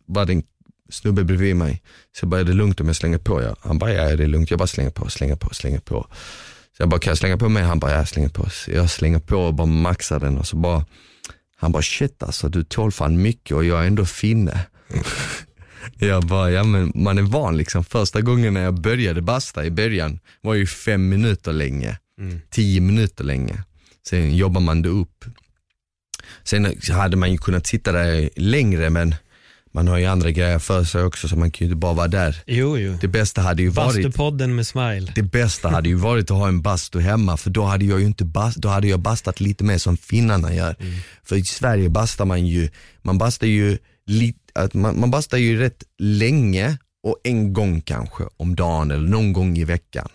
var det en snubbe bredvid mig. Så jag bara, är det lugnt om jag slänger på? Jag, han bara, ja det är lugnt. Jag bara slänger på, slänger på, slänger på. Så jag bara, kan jag slänga på mig? Han bara, ja, jag slänger på. Så jag slänger på och bara maxar den och så bara, han bara, shit alltså du tål fan mycket och jag är ändå finne. jag bara, ja men man är van liksom. Första gången när jag började basta i början var ju fem minuter länge, tio minuter länge. Sen jobbar man det upp. Sen hade man ju kunnat sitta där längre men man har ju andra grejer för sig också så man kan ju inte bara vara där. Jo, jo. Det bästa hade ju varit Bastupodden med Smile. det bästa hade ju varit att ha en bastu hemma för då hade jag ju inte bast, då hade jag bastat lite mer som finnarna gör. För i Sverige bastar man ju, man bastar ju lite, att man, man bastar ju rätt länge och en gång kanske om dagen eller någon gång i veckan.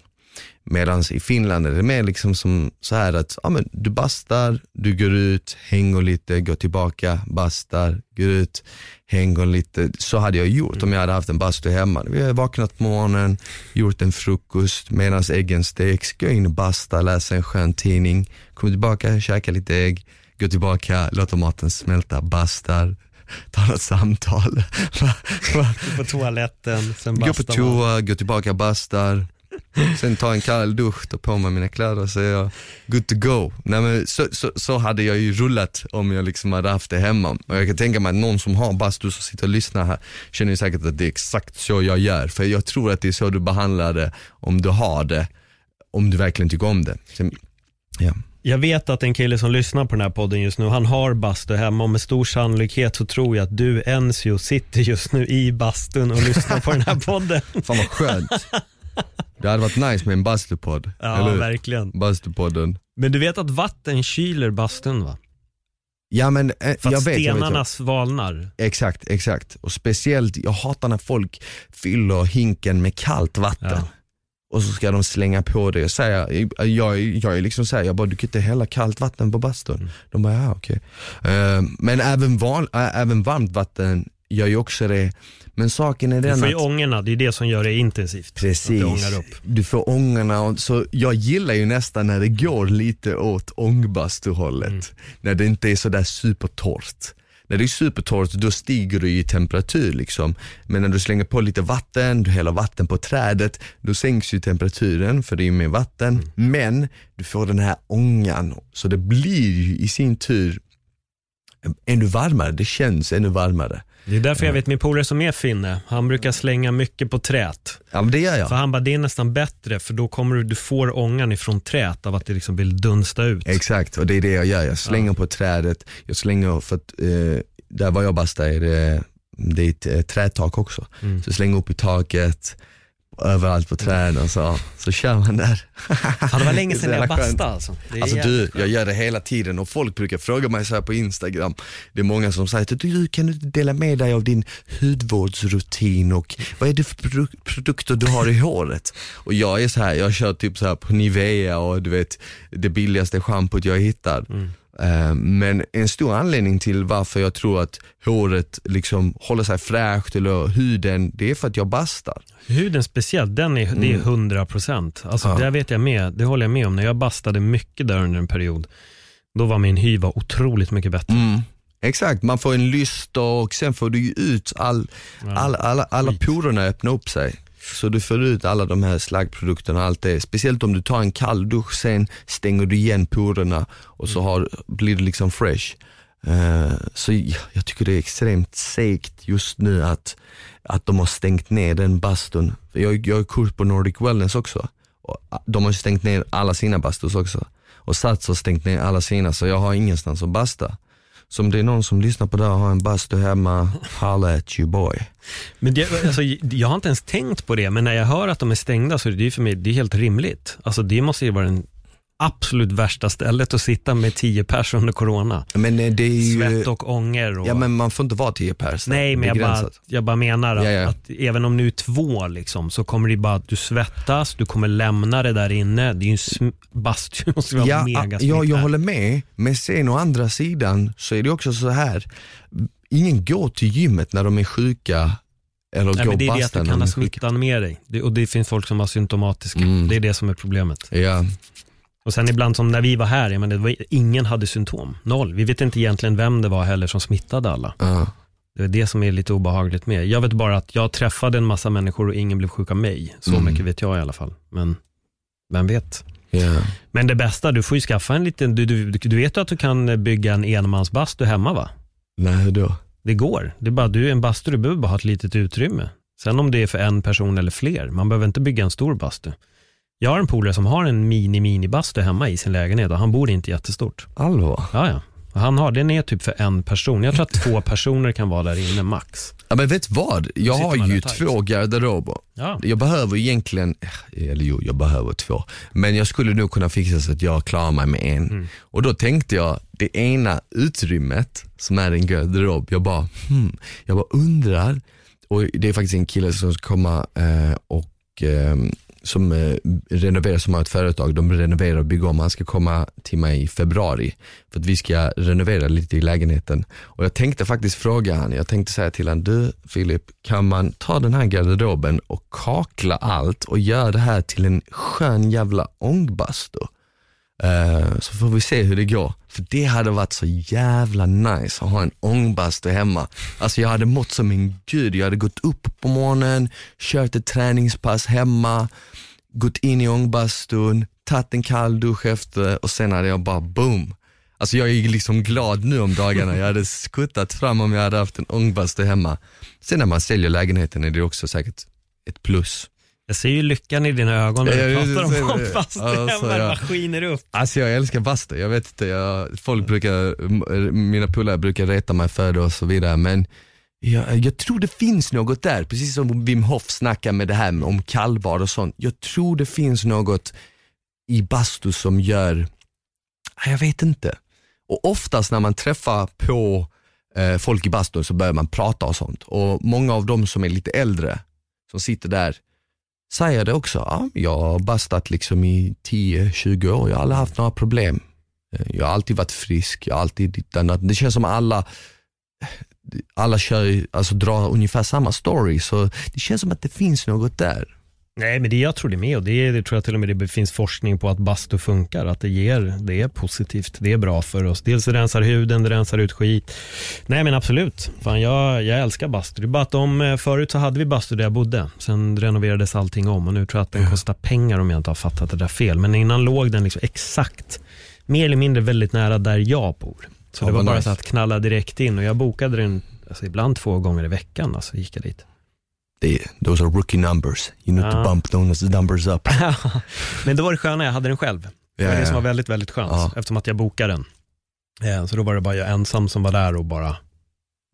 Medan i Finland är det mer liksom som så här att ja, men du bastar, du går ut, hänger lite, går tillbaka, bastar, går ut, hänger lite. Så hade jag gjort om jag hade haft en bastu hemma. Vi har vaknat på morgonen, gjort en frukost medan äggen steks, gå in och basta, läsa en skön tidning, kommer tillbaka, käka lite ägg, gå tillbaka, låter maten smälta, bastar, tar något samtal. På toaletten, sen Gå på bastar man. toa, gå tillbaka, bastar. Sen ta en kall dusch, ta på mig mina kläder och så är jag good to go. Nej, men så, så, så hade jag ju rullat om jag liksom hade haft det hemma. Och jag kan tänka mig att någon som har bastu som sitter och lyssnar här känner ju säkert att det är exakt så jag gör. För jag tror att det är så du behandlar det om du har det, om du verkligen tycker om det. Sen, ja. Jag vet att en kille som lyssnar på den här podden just nu, han har bastu hemma och med stor sannolikhet så tror jag att du Enzio sitter just nu i bastun och lyssnar på den här podden. Fan vad skönt. Det hade varit nice med en bastupodd. Ja, eller verkligen. Bastupodden. Men du vet att vatten kyler bastun va? Ja men eh, För att jag vet, jag vet, jag stenarna svalnar. Exakt, exakt. Och speciellt, jag hatar när folk fyller hinken med kallt vatten. Ja. Och så ska de slänga på det. Jag säger, jag, jag är liksom såhär, jag bara du kan inte hälla kallt vatten på bastun. Mm. De bara, ja okej. Eh, men även, van, äh, även varmt vatten gör ju också det. Men saken är Du den får ju att ångorna, det är det som gör det intensivt. Att Precis, upp. du får ångorna. Och, så jag gillar ju nästan när det går lite åt ångbastuhållet. Mm. När det inte är sådär supertorrt. När det är supertorrt då stiger det i temperatur liksom. Men när du slänger på lite vatten, du häller vatten på trädet, då sänks ju temperaturen för det är ju mer vatten. Mm. Men du får den här ångan, så det blir ju i sin tur ännu varmare, det känns ännu varmare. Det är därför jag vet min polare som är finne, han brukar slänga mycket på trät. Ja men det gör jag. För han bara, det är nästan bättre för då kommer du, du får ångan ifrån trät av att det liksom vill dunsta ut. Exakt, och det är det jag gör. Jag slänger på trädet, jag slänger för att eh, där var jag bastar är det, det är ett eh, trätak också. Mm. Så jag slänger upp i taket överallt på träden och så, så kör man där. Fan, det var länge sedan jag bastade alltså. Alltså du, jag gör det hela tiden och folk brukar fråga mig så här på Instagram. Det är många som säger du, kan du dela med dig av din hudvårdsrutin och vad är det för produ- produkter du har i håret? Och jag är så här, jag kör typ så här på Nivea och du vet det billigaste schampot jag hittar. Eh, Men en stor anledning till varför jag tror att håret liksom håller sig fräscht eller huden, det är för att jag bastar. Huden speciellt, den är, det är 100 procent. Alltså, Mm. Ja. Det vet jag med, det håller jag med om. När jag bastade mycket där under en period, då var min hy var otroligt mycket bättre. Mm. Exakt, man får en lyster och sen får du ut all, all, alla, alla porerna öppna upp sig. Så du får ut alla de här slaggprodukterna och allt det. Speciellt om du tar en kall dusch, sen stänger du igen porerna och så har, blir det liksom fresh. Eh, så jag, jag tycker det är extremt segt just nu att, att de har stängt ner den bastun. Jag, jag är kurs på Nordic Wellness också. Och ah, de har stängt ner alla sina bastus också. Och Sats har stängt ner alla sina så jag har ingenstans att basta. Så om det är någon som lyssnar på det här och har en bastu hemma, holla at you boy. Men det, alltså, jag har inte ens tänkt på det, men när jag hör att de är stängda så är det ju för mig det är helt rimligt. Alltså, det måste ju vara den absolut värsta stället att sitta med tio personer under corona. Men eh, det är ju... Svett och ånger. Och, Ja men man får inte vara 10 pers. Nej, men jag bara, jag bara menar att, Ja, ja. att även om nu är två liksom, så kommer det bara att du svettas, du kommer lämna det där inne. Det är ju en sm- bastu, måste vara Ja, mega ja, jag håller med, men sen å andra sidan så är det också så här. ingen går till gymmet när de är sjuka eller Nej, men det är det att du kan ha smittan med dig. Det, och det finns folk som var symptomatiska. Mm. Det är det som är problemet. Ja, Och sen ibland som när vi var här, jag menar, var, ingen hade symptom. Noll. Vi vet inte egentligen vem det var heller som smittade alla. ja. Det är det som är lite obehagligt med. Jag vet bara att jag träffade en massa människor och ingen blev sjuk av mig. Så Mm. mycket vet jag i alla fall. Men vem vet. ja. Men det bästa, du får ju skaffa en liten, du, du, du vet ju att du kan bygga en enmansbastu hemma va? Nej hur då? Det går. Det är bara, du är en bastu, du behöver bara ha ett litet utrymme. Sen om det är för en person eller fler, man behöver inte bygga en stor bastu. Jag har en polare som har en mini-mini-bastu hemma i sin lägenhet och han bor inte jättestort. Allvar? Ja, ja. Och Han har, den är typ för en person. Jag tror att två personer kan vara där inne max. Ja men vet vad? Jag har ju två garderober. Ja. Jag behöver egentligen, eller jo jag behöver två, men jag skulle nog kunna fixa så att jag klarar mig med en. Mm. Och då tänkte jag, det ena utrymmet som är en garderob, jag bara, hmm, jag bara undrar, och det är faktiskt en kille som ska komma eh, och eh, som eh, renoverar, som har ett företag, de renoverar och bygger om, han ska komma till mig i februari för att vi ska renovera lite i lägenheten. Och jag tänkte faktiskt fråga han, jag tänkte säga till han, du Filip, kan man ta den här garderoben och kakla allt och göra det här till en skön jävla ångbastu? Eh, så får vi se hur det går. För det hade varit så jävla nice att ha en ångbastu hemma. Alltså jag hade mått som en gud. Jag hade gått upp på morgonen, kört ett träningspass hemma, gått in i ångbastun, tagit en kall dusch efter och sen hade jag bara boom. Alltså jag är liksom glad nu om dagarna. Jag hade skuttat fram om jag hade haft en ångbastu hemma. Sen när man säljer lägenheten är det också säkert ett plus. Jag ser ju lyckan i dina ögon när du jag pratar om hållfast. Alltså, det ja. bara skiner upp. Alltså jag älskar bastu, jag vet inte, jag, folk brukar, mina polare brukar reta mig för det och så vidare men jag, jag tror det finns något där, precis som Wim Hof snackar med det här om kallbad och sånt. Jag tror det finns något i bastu som gör, jag vet inte. Och oftast när man träffar på eh, folk i bastun så börjar man prata och sånt. Och många av dem som är lite äldre, som sitter där, säger det också. Ja, jag har bastat liksom i 10-20 år, jag har aldrig haft några problem. Eh, jag har alltid varit frisk, jag har alltid ditt annat. Det känns som alla alla kör, alltså drar ungefär samma story, så det känns som att det finns något där. Nej, men det jag tror det med och det, det tror jag till och med det finns forskning på att bastu funkar, att det ger, det är positivt, det är bra för oss. Dels det rensar huden, det rensar ut skit. Nej men absolut, Fan, jag, jag älskar bastu. Det är bara att de, eh, förut så hade vi bastu där jag bodde, sen renoverades allting om och nu tror jag att den kostar pengar om jag inte har fattat det där fel. Men innan låg den liksom exakt, mer eller mindre väldigt nära där jag bor. Så Ja, det var bara nice. så att knalla direkt in och jag bokade den alltså, ibland två gånger i veckan, alltså gick jag dit. Det, those are rookie numbers, you need Ja. to bump those numbers up. Men då var det sköna, jag hade den själv. Det var Ja, det som var väldigt, väldigt skönt Ja. eftersom att jag bokade den. Eh, Så då var det bara jag ensam som var där och bara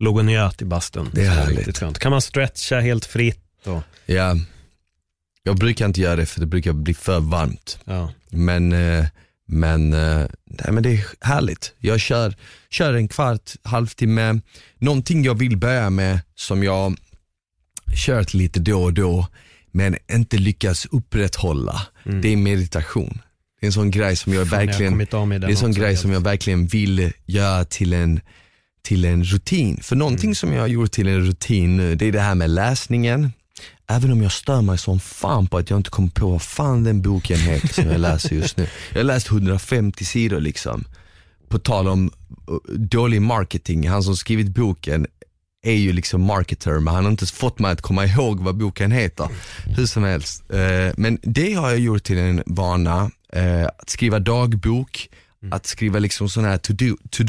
låg och njöt i bastun. Det är härligt. Riktigt skönt. kan man stretcha helt fritt. Och, Ja, Jag brukar inte göra det för det brukar bli för varmt. Ja. Men, eh, men, eh, nej, men det är härligt. Jag kör, kör en kvart, halvtimme. Någonting jag vill börja med som jag kört lite då och då men inte lyckas upprätthålla, det är meditation. Det är en sån grej som jag Mm. Fan, jag verkligen, med det är en sån grej helt. som jag verkligen vill göra till en, till en rutin. För någonting Mm. som jag har gjort till en rutin nu, det är det här med läsningen. Även om jag stör mig som fan på att jag inte kommer på vad fan den boken heter som jag läser just nu. Jag har läst 150 sidor liksom. På tal om uh, dålig marketing, han som skrivit boken är ju liksom marketer men han har inte fått mig att komma ihåg vad boken heter. Hur som helst. Eh, Men det har jag gjort till en vana, eh, att skriva dagbok, att skriva liksom sån här to-do to.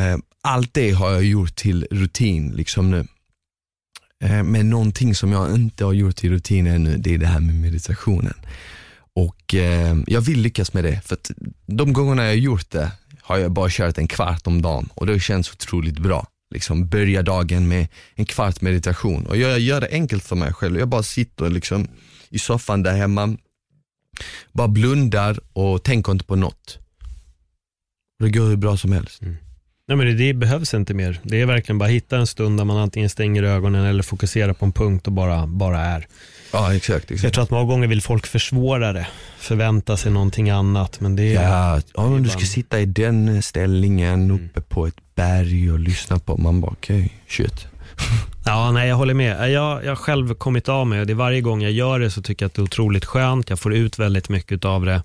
Eh, Allt det har jag gjort till rutin liksom nu. Men någonting som jag inte har gjort till rutin ännu, det är det här med meditationen. Och jag vill lyckas med det, för att de gångerna jag har gjort det har jag bara kört en kvart om dagen och det känns otroligt bra. Liksom börja dagen med en kvart meditation och jag gör det enkelt för mig själv. Jag bara sitter liksom i soffan där hemma, bara blundar och tänker inte på något. Det går hur bra som helst. Mm. Nej, men det, det behövs inte mer. Det är verkligen bara hitta en stund där man antingen stänger ögonen eller fokuserar på en punkt och bara, bara är. Ja exakt. Jag exakt. tror att många gånger vill folk försvåra det, förvänta sig någonting annat. Men det är, Ja, ja om du ska sitta i den ställningen uppe på ett berg och lyssna på, man bara okej, shit. Ja, nej jag håller med. Jag jag har själv kommit av mig och det är varje gång jag gör det så tycker jag att det är otroligt skönt. Jag får ut väldigt mycket av det.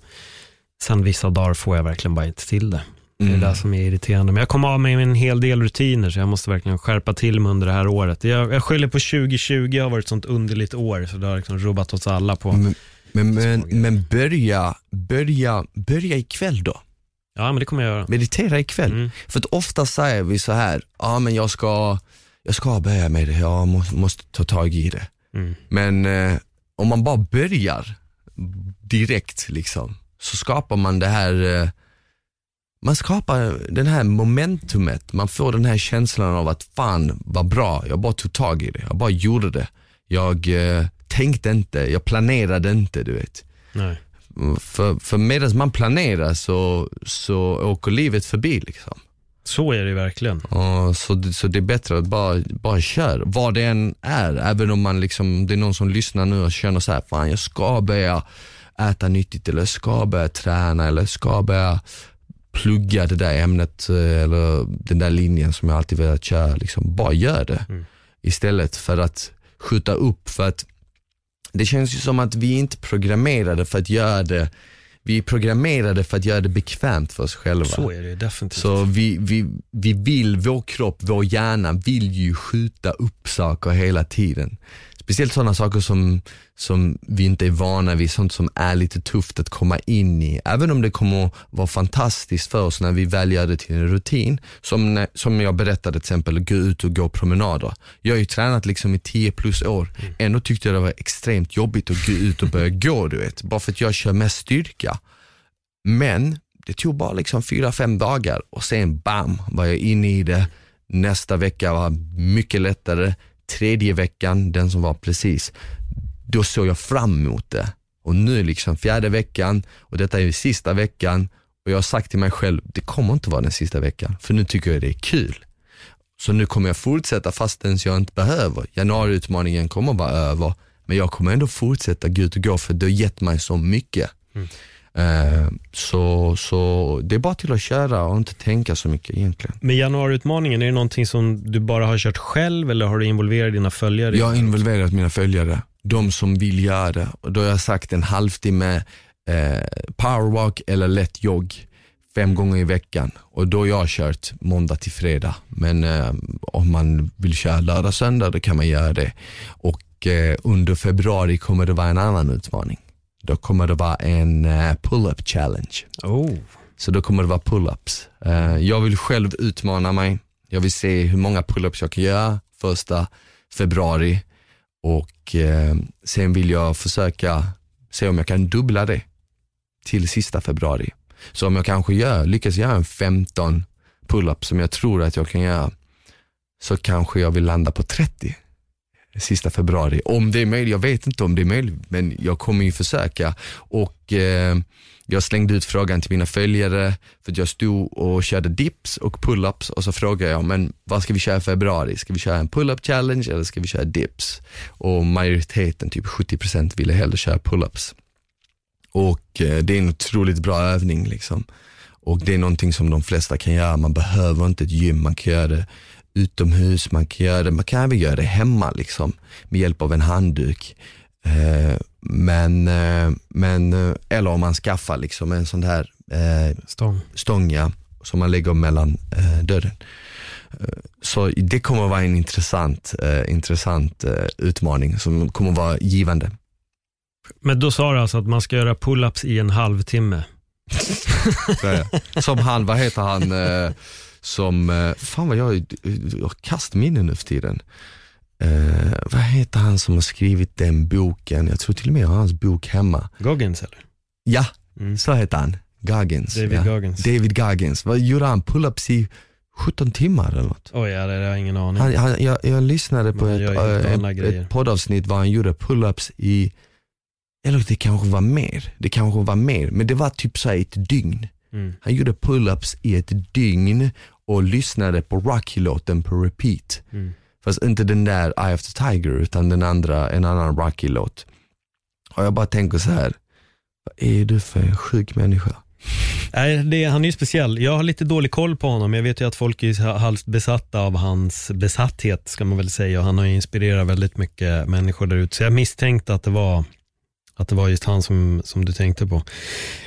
Sen vissa dagar får jag verkligen bara inte till det. Det är Mm. det som är irriterande. Men jag kommer av mig med en hel del rutiner så jag måste verkligen skärpa till mig under det här året. Jag, jag skyller på 2020 har varit ett sånt underligt år så det har liksom rubbat oss alla på. Men, men, men, men börja, börja, börja ikväll då. Ja, men det kommer jag göra. Meditera ikväll. Mm. För att ofta säger vi så här, ja men jag ska, jag ska börja med det, jag måste, måste ta tag i det. Mm. Men eh, om man bara börjar direkt liksom, så skapar man det här, eh, man skapar den här momentumet, man får den här känslan av att fan vad bra, jag bara tog tag i det, jag bara gjorde det. Jag eh, tänkte inte, jag planerade inte du vet. Nej. För, för medan man planerar så, så åker livet förbi liksom. Så är det verkligen. Och så, så det är bättre att bara, bara köra, vad det än är. Även om man liksom, det är någon som lyssnar nu och känner så här, fan jag ska börja äta nyttigt eller jag ska börja träna eller jag ska börja plugga det där ämnet eh, eller den där linjen som jag alltid velat köra. Liksom, bara gör det istället för att skjuta upp. För att det känns ju som att vi inte är programmerade för att göra det, vi är programmerade för att göra det bekvämt för oss själva. Så är det definitivt. Så vi, vi, vi vill, vår kropp, vår hjärna vill ju skjuta upp saker hela tiden. Speciellt sådana saker som, som vi inte är vana vid, sånt som är lite tufft att komma in i. Även om det kommer att vara fantastiskt för oss när vi väl gör det till en rutin. Som, när, som jag berättade till exempel, gå ut och gå promenader. Jag har ju tränat liksom i 10 plus år, ändå tyckte jag det var extremt jobbigt att gå ut och börja gå du vet. Bara för att jag kör med styrka. Men det tog bara liksom fyra, fem dagar och sen bam var jag inne i det. Nästa vecka var mycket lättare. Tredje veckan, den som var precis, då såg jag fram emot det. Och nu liksom fjärde veckan och detta är ju sista veckan och jag har sagt till mig själv, det kommer inte vara den sista veckan för nu tycker jag det är kul. Så nu kommer jag fortsätta fastän jag inte behöver. Januariutmaningen kommer vara över men jag kommer ändå fortsätta gå ut och gå för det har gett mig så mycket. Mm så, så det är bara till att köra och inte tänka så mycket egentligen. Med januariutmaningen, är det någonting som du bara har kört själv eller har du involverat dina följare? Jag har involverat mina följare, de som vill göra det. Och då har jag sagt en halvtimme eh, powerwalk eller lätt jogg fem gånger i veckan. Och då har jag kört måndag till fredag. Men eh, om man vill köra lördag, söndag då kan man göra det. Och eh, under februari kommer det vara en annan utmaning. Då kommer det vara en eh, pull-up challenge. Oh. Så då kommer det vara pull-ups. Eh, jag vill själv utmana mig. Jag vill se hur många pull-ups jag kan göra första februari och eh, sen vill jag försöka se om jag kan dubbla det till sista februari. Så om jag kanske gör, lyckas göra en 15 pull-ups som jag tror att jag kan göra så kanske jag vill landa på 30 sista februari. Om det är möjligt, jag vet inte om det är möjligt men jag kommer ju försöka. Och eh, jag slängde ut frågan till mina följare för att jag stod och körde dips och pull-ups och så frågade jag, men vad ska vi köra i februari? Ska vi köra en pull-up challenge eller ska vi köra dips? Och majoriteten, typ 70% ville hellre köra pull-ups. Och eh, det är en otroligt bra övning liksom. Och det är någonting som de flesta kan göra, man behöver inte ett gym, man kan göra det utomhus, man kan göra det, man kan även göra det hemma liksom med hjälp av en handduk. Eh, men, eh, men, eh, eller om man skaffar liksom en sån här eh, Stång. stång ja, som man lägger mellan eh, dörren. Så det kommer vara en intressant, intressant utmaning som kommer vara givande. Men då sa du alltså att man ska göra pull-ups i en halvtimme. Som han, vad heter han, som, eh, fan vad jag, har kastminne nu för tiden. Eh, vad heter han som har skrivit den boken? Jag tror till och med jag har hans bok hemma. Goggins eller? Ja, Mm. så heter han. Goggins. David ja. Goggins. David Goggins. Vad gjorde han? Pull-ups i 17 timmar eller något? Oj, ja, det har jag ingen aning. Han, han, jag, jag lyssnade på ett, galna ett, ett poddavsnitt var han gjorde pull-ups i, eller det kanske var mer, det kanske var mer, men det var typ så ett dygn. Mm. Han gjorde pull-ups i ett dygn och lyssnade på Rocky-låten på repeat. Mm. Fast inte den där Eye of the Tiger utan den andra, en annan Rocky-låt. Och jag bara tänker så här, vad är du för en sjuk människa? Nej, det, han är ju speciell. Jag har lite dålig koll på honom. Jag vet ju att folk är halvt besatta av hans besatthet, ska man väl säga. Och han har ju inspirerat väldigt mycket människor där ute. Så jag misstänkte att det var, att det var just han som, som du tänkte på.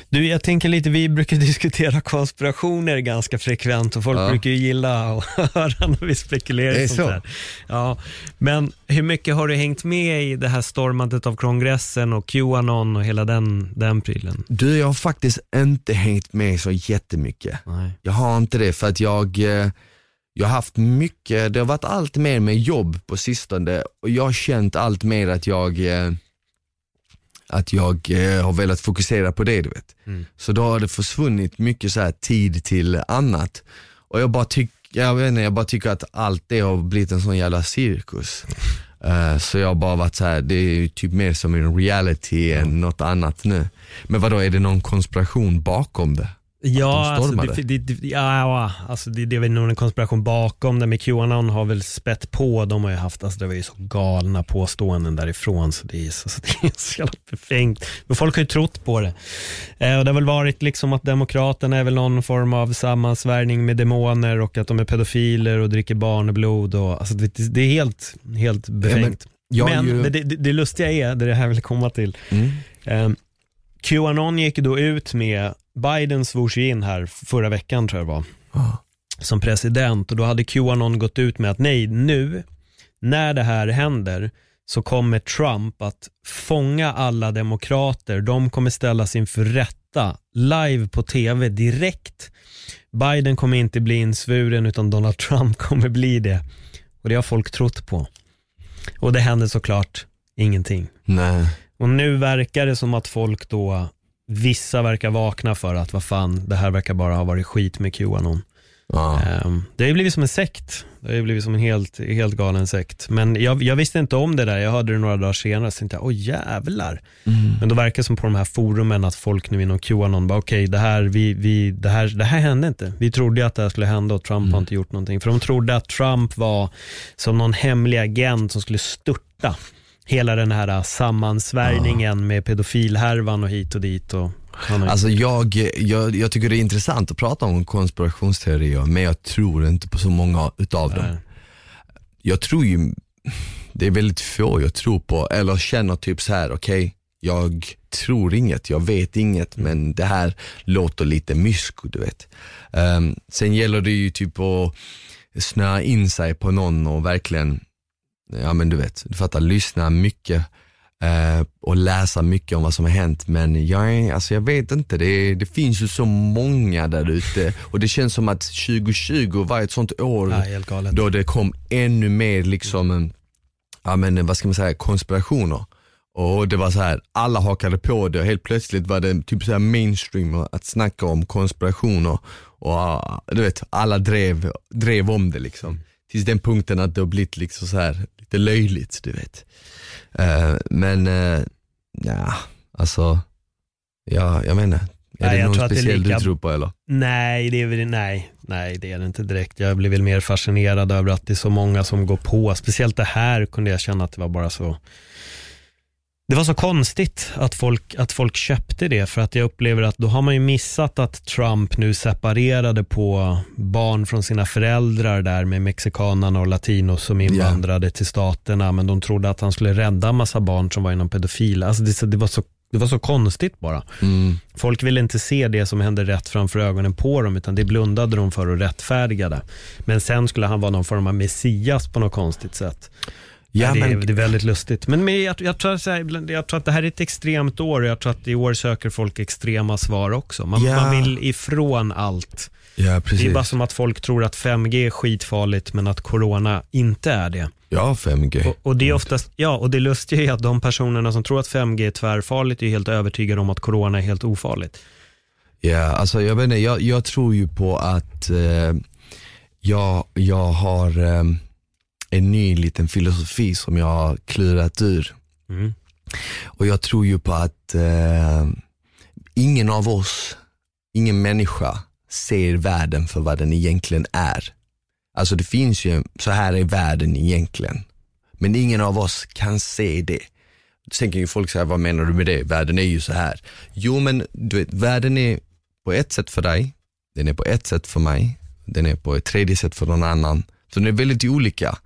Du, jag tänker lite, vi brukar diskutera konspirationer ganska frekvent och folk Ja. brukar ju gilla att höra när vi spekulerar i sånt så. här. Ja, men hur mycket har du hängt med i det här stormandet av kongressen och Qanon och hela den, den prylen? Du, jag har faktiskt inte hängt med så jättemycket. Nej. Jag har inte det för att jag, eh, jag har haft mycket, det har varit allt mer med jobb på sistone och jag har känt allt mer att jag, eh, att jag eh, har velat fokusera på det du vet. Mm. Så då har det försvunnit mycket så här tid till annat. Och jag bara, tyck, jag, vet inte, jag bara tycker att allt det har blivit en sån jävla cirkus. Eh, så jag har bara varit så här, det är typ mer som en reality än något annat nu. Men vad då är det någon konspiration bakom det? Ja, de alltså det, det, ja, ja, alltså det, det är väl nog en konspiration bakom det, men Qanon har väl spett på, de har ju haft, alltså det var ju så galna påståenden därifrån så det är så, så, det är så jävla befängt. Men folk har ju trott på det. Eh, och det har väl varit liksom att Demokraterna är väl någon form av sammansvärjning med demoner och att de är pedofiler och dricker barnblod och alltså det, det är helt, helt befängt. jag men ju- det, det, det lustiga är, det är det här jag vill komma till, Mm. Eh, Qanon gick då ut med, Biden svors ju in här förra veckan tror jag det var, Ah. som president och då hade Qanon gått ut med att nej, nu när det här händer så kommer Trump att fånga alla demokrater. De kommer ställas inför rätta live på tv direkt. Biden kommer inte bli insvuren utan Donald Trump kommer bli det. Och det har folk trott på. Och det hände såklart ingenting. Nej. Och nu verkar det som att folk då, vissa verkar vakna för att vad fan, det här verkar bara ha varit skit med Qanon. Ehm, det har ju blivit som en sekt. Det har ju blivit som en helt, helt galen sekt. Men jag, jag visste inte om det där. Jag hörde det några dagar senare så tänkte åh jävlar. Mm. Men då verkar det som på de här forumen att folk nu inom Qanon bara, okej det, här, vi, vi, det, här, det här hände inte. Vi trodde att det här skulle hända och Trump har inte gjort någonting. För de trodde att Trump var som någon hemlig agent som skulle störta hela den här sammansvärjningen med pedofilhärvan och hit och dit. Och Alltså jag, jag, jag tycker det är intressant att prata om konspirationsteorier men jag tror inte på så många utav dem. Nej. Jag tror ju, det är väldigt få jag tror på eller känner typ så här: okej jag tror inget, jag vet inget men det här låter lite mysko du vet. Ehm, sen gäller det ju typ att snöa in sig på någon och verkligen, ja men du vet, du fattar, lyssna mycket eh, och läsa mycket om vad som har hänt. Men jag, alltså jag vet inte, det, det finns ju så många där ute. Och det känns som att 2020 var ett sånt år Ja, då det kom ännu mer liksom, en- ja men vad ska man säga, konspirationer. Och det var så här, alla hakade på det och helt plötsligt var det typ så här mainstream att snacka om konspirationer. Och du vet, alla drev, drev om det liksom. tills den punkten att det har blivit liksom så här lite löjligt, du vet. Eh, men, uh, ja, alltså, ja, jag menar, är Nej, det någon att det speciell lika- du tror på eller? Nej, det är väl, nej, nej, det är det inte direkt. Jag blir väl mer fascinerad över att det är så många som går på. Speciellt det här kunde jag känna att det var bara så det var så konstigt att folk, att folk köpte det för att jag upplever att då har man ju missat att Trump nu separerade på barn från sina föräldrar där med mexikanerna och latinos som invandrade till staterna men de trodde att han skulle rädda en massa barn som var inom pedofila. Alltså det, det, var så, det var så konstigt bara. Mm. Folk ville inte se det som hände rätt framför ögonen på dem utan det blundade de för och rättfärdigade. Men sen skulle han vara någon form av messias på något konstigt sätt. Ja, det, är, men- det är väldigt lustigt. Men, men jag, jag, tror, här, jag tror att det här är ett extremt år och jag tror att i år söker folk extrema svar också. Man, Ja. man vill ifrån allt. Ja. Det är bara som att folk tror att 5G är skitfarligt men att corona inte är det. Ja 5G. Och, och det är oftast, ja och det lustiga är att de personerna som tror att 5G är tvärfarligt är helt övertygade om att corona är helt ofarligt. Ja, alltså jag vet inte, jag, jag tror ju på att eh, jag, jag har eh, en ny liten filosofi som jag har klurat ur. Mm. Och jag tror ju på att eh, ingen av oss, ingen människa ser världen för vad den egentligen är. Alltså det finns ju, så här är världen egentligen. Men ingen av oss kan se det. Då tänker ju folk här, vad menar du med det? Världen är ju så här. Jo men du vet, världen är på ett sätt för dig, den är på ett sätt för mig, den är på ett tredje sätt för någon annan. Så den är väldigt olika.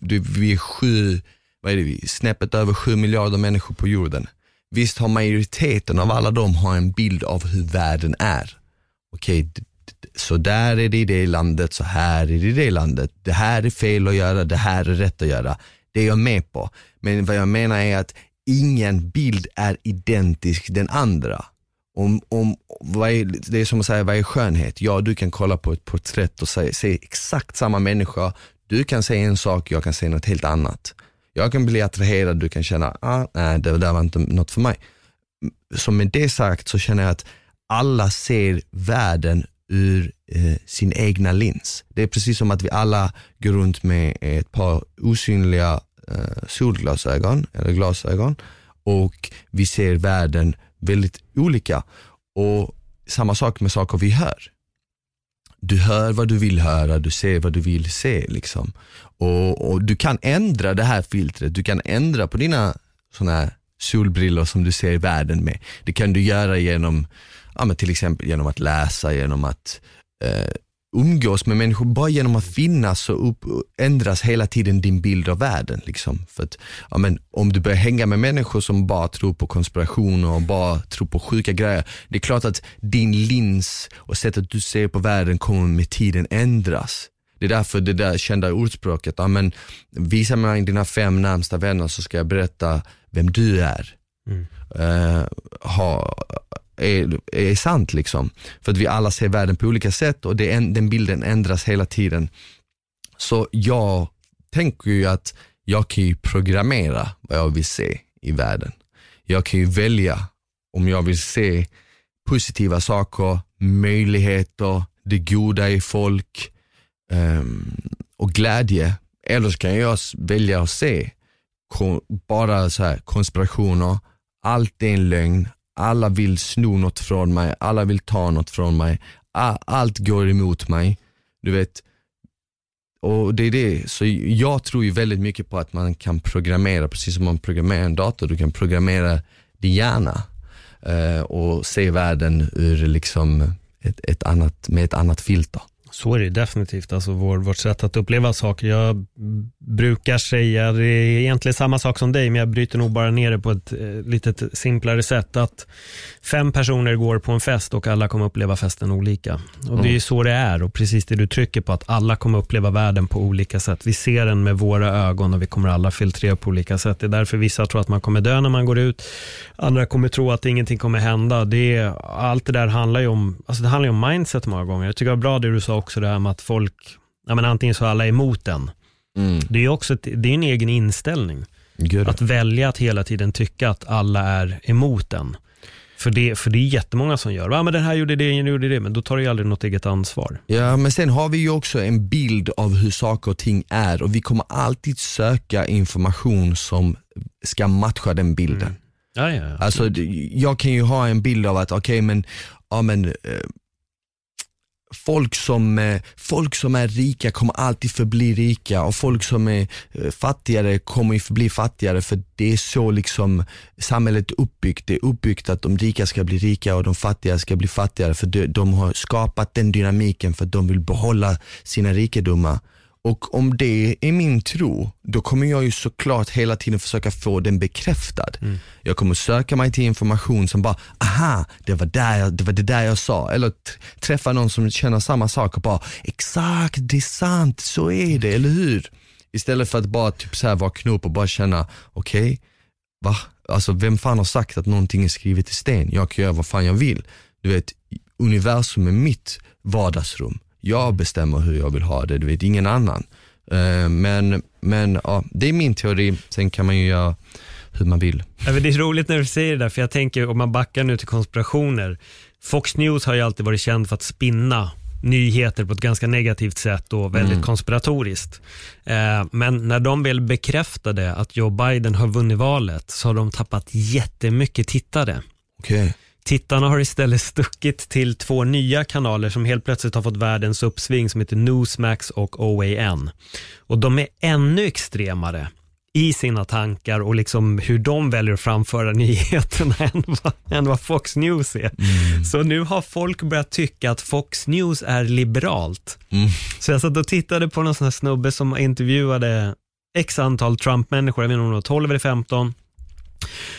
Vi är sju, vad är det, vi? snäppet över sju miljarder människor på jorden. Visst har majoriteten av alla dem har en bild av hur världen är. Okej, d- så där är det i det landet, så här är det i det landet. Det här är fel att göra, det här är rätt att göra. Det är jag med på. Men vad jag menar är att ingen bild är identisk den andra. Om, om, vad är, det är som att säga, vad är skönhet? Ja, du kan kolla på ett porträtt och se, se exakt samma människa. Du kan säga en sak, jag kan säga något helt annat. Jag kan bli attraherad, du kan känna, ah, nej det där var inte något för mig. Mm, så med det sagt så känner jag att alla ser världen ur eh, sin egna lins. Det är precis som att vi alla går runt med ett par osynliga eh, solglasögon eller glasögon och vi ser världen väldigt olika. Och samma sak med saker vi hör. Du hör vad du vill höra, du ser vad du vill se. Liksom. Och, och Du kan ändra det här filtret, du kan ändra på dina såna här solbrillor som du ser världen med. Det kan du göra genom, ja, men till exempel genom att läsa, genom att eh, umgås med människor. Bara genom att finnas så upp, ändras hela tiden din bild av världen. Liksom. För att, ja, men, om du börjar hänga med människor som bara tror på konspirationer och bara tror på sjuka grejer. Det är klart att din lins och sättet du ser på världen kommer med tiden ändras. Det är därför det där kända ordspråket, ja, men, visa mig dina fem närmsta vänner så ska jag berätta vem du är. Eh, ha, är, är sant liksom. För att vi alla ser världen på olika sätt och det, den bilden ändras hela tiden. Så jag tänker ju att jag kan ju programmera vad jag vill se i världen. Jag kan ju välja om jag vill se positiva saker, möjligheter, det goda i folk um, och glädje. Eller så kan jag välja att se bara så här konspirationer, allt är en lögn, alla vill sno något från mig, alla vill ta något från mig, allt går emot mig. Du vet, och det är det. Så jag tror ju väldigt mycket på att man kan programmera, precis som man programmerar en dator, du kan programmera din hjärna eh, och se världen ur liksom ett, ett annat, med ett annat filter. Så är det definitivt, alltså vår, vårt sätt att uppleva saker. Jag brukar säga, det är egentligen samma sak som dig, men jag bryter nog bara ner det på ett eh, litet simplare sätt. Att fem personer går på en fest och alla kommer uppleva festen olika. Och Det är ju så det är och precis det du trycker på, att alla kommer uppleva världen på olika sätt. Vi ser den med våra ögon och vi kommer alla filtrera på olika sätt. Det är därför vissa tror att man kommer dö när man går ut. Andra kommer tro att ingenting kommer hända. Det är, allt det där handlar ju om, alltså det handlar ju om mindset många gånger. Jag tycker det var bra det du sa också, det här med att folk, ja men antingen så är alla emot den. Mm. Det är också ett, det är en egen inställning. Gud. Att välja att hela tiden tycka att alla är emot den. För det, för det är jättemånga som gör, ja men den här gjorde det, den gjorde det, men då tar du ju aldrig något eget ansvar. Ja, men sen har vi ju också en bild av hur saker och ting är och vi kommer alltid söka information som ska matcha den bilden. Ja, ja, ja. Alltså, jag kan ju ha en bild av att, okej men, ja men eh, folk, som, eh, folk som är rika kommer alltid förbli rika och folk som är eh, fattigare kommer ju förbli fattigare för det är så liksom samhället är uppbyggt. Det är uppbyggt att de rika ska bli rika och de fattiga ska bli fattigare för de, de har skapat den dynamiken för att de vill behålla sina rikedomar. Och om det är min tro, då kommer jag ju såklart hela tiden försöka få den bekräftad. Jag kommer söka mig till information som bara, aha, det var, där det var det där jag sa. Eller träffa någon som känner samma sak och bara, exakt, det är sant, så är det, eller hur? Istället för att bara typ så här vakna upp och bara känna, okej, va? Alltså vem fan har sagt att någonting är skrivet i sten? Jag kan göra vad fan jag vill. Du vet, universum är mitt vardagsrum. Jag bestämmer hur jag vill ha det, du vet ingen annan. Eh, men men ja, det är min teori, sen kan man ju göra hur man vill. Ja, det är roligt när du säger det där, för jag tänker om man backar nu till konspirationer. Fox News har ju alltid varit känd för att spinna nyheter på ett ganska negativt sätt och väldigt konspiratoriskt. Eh, men när de väl bekräftade att Joe Biden har vunnit valet så har de tappat jättemycket tittare. Okej. Tittarna har istället stuckit till två nya kanaler som helt plötsligt har fått världens uppsving som heter Newsmax och OAN. Och de är ännu extremare i sina tankar och liksom hur de väljer att framföra nyheterna än vad, än vad Fox News är. Så nu har folk börjat tycka att Fox News är liberalt. Så jag satt och tittade på någon sån här snubbe som intervjuade x antal Trump-människor, jag vet inte om det var 12 eller 15.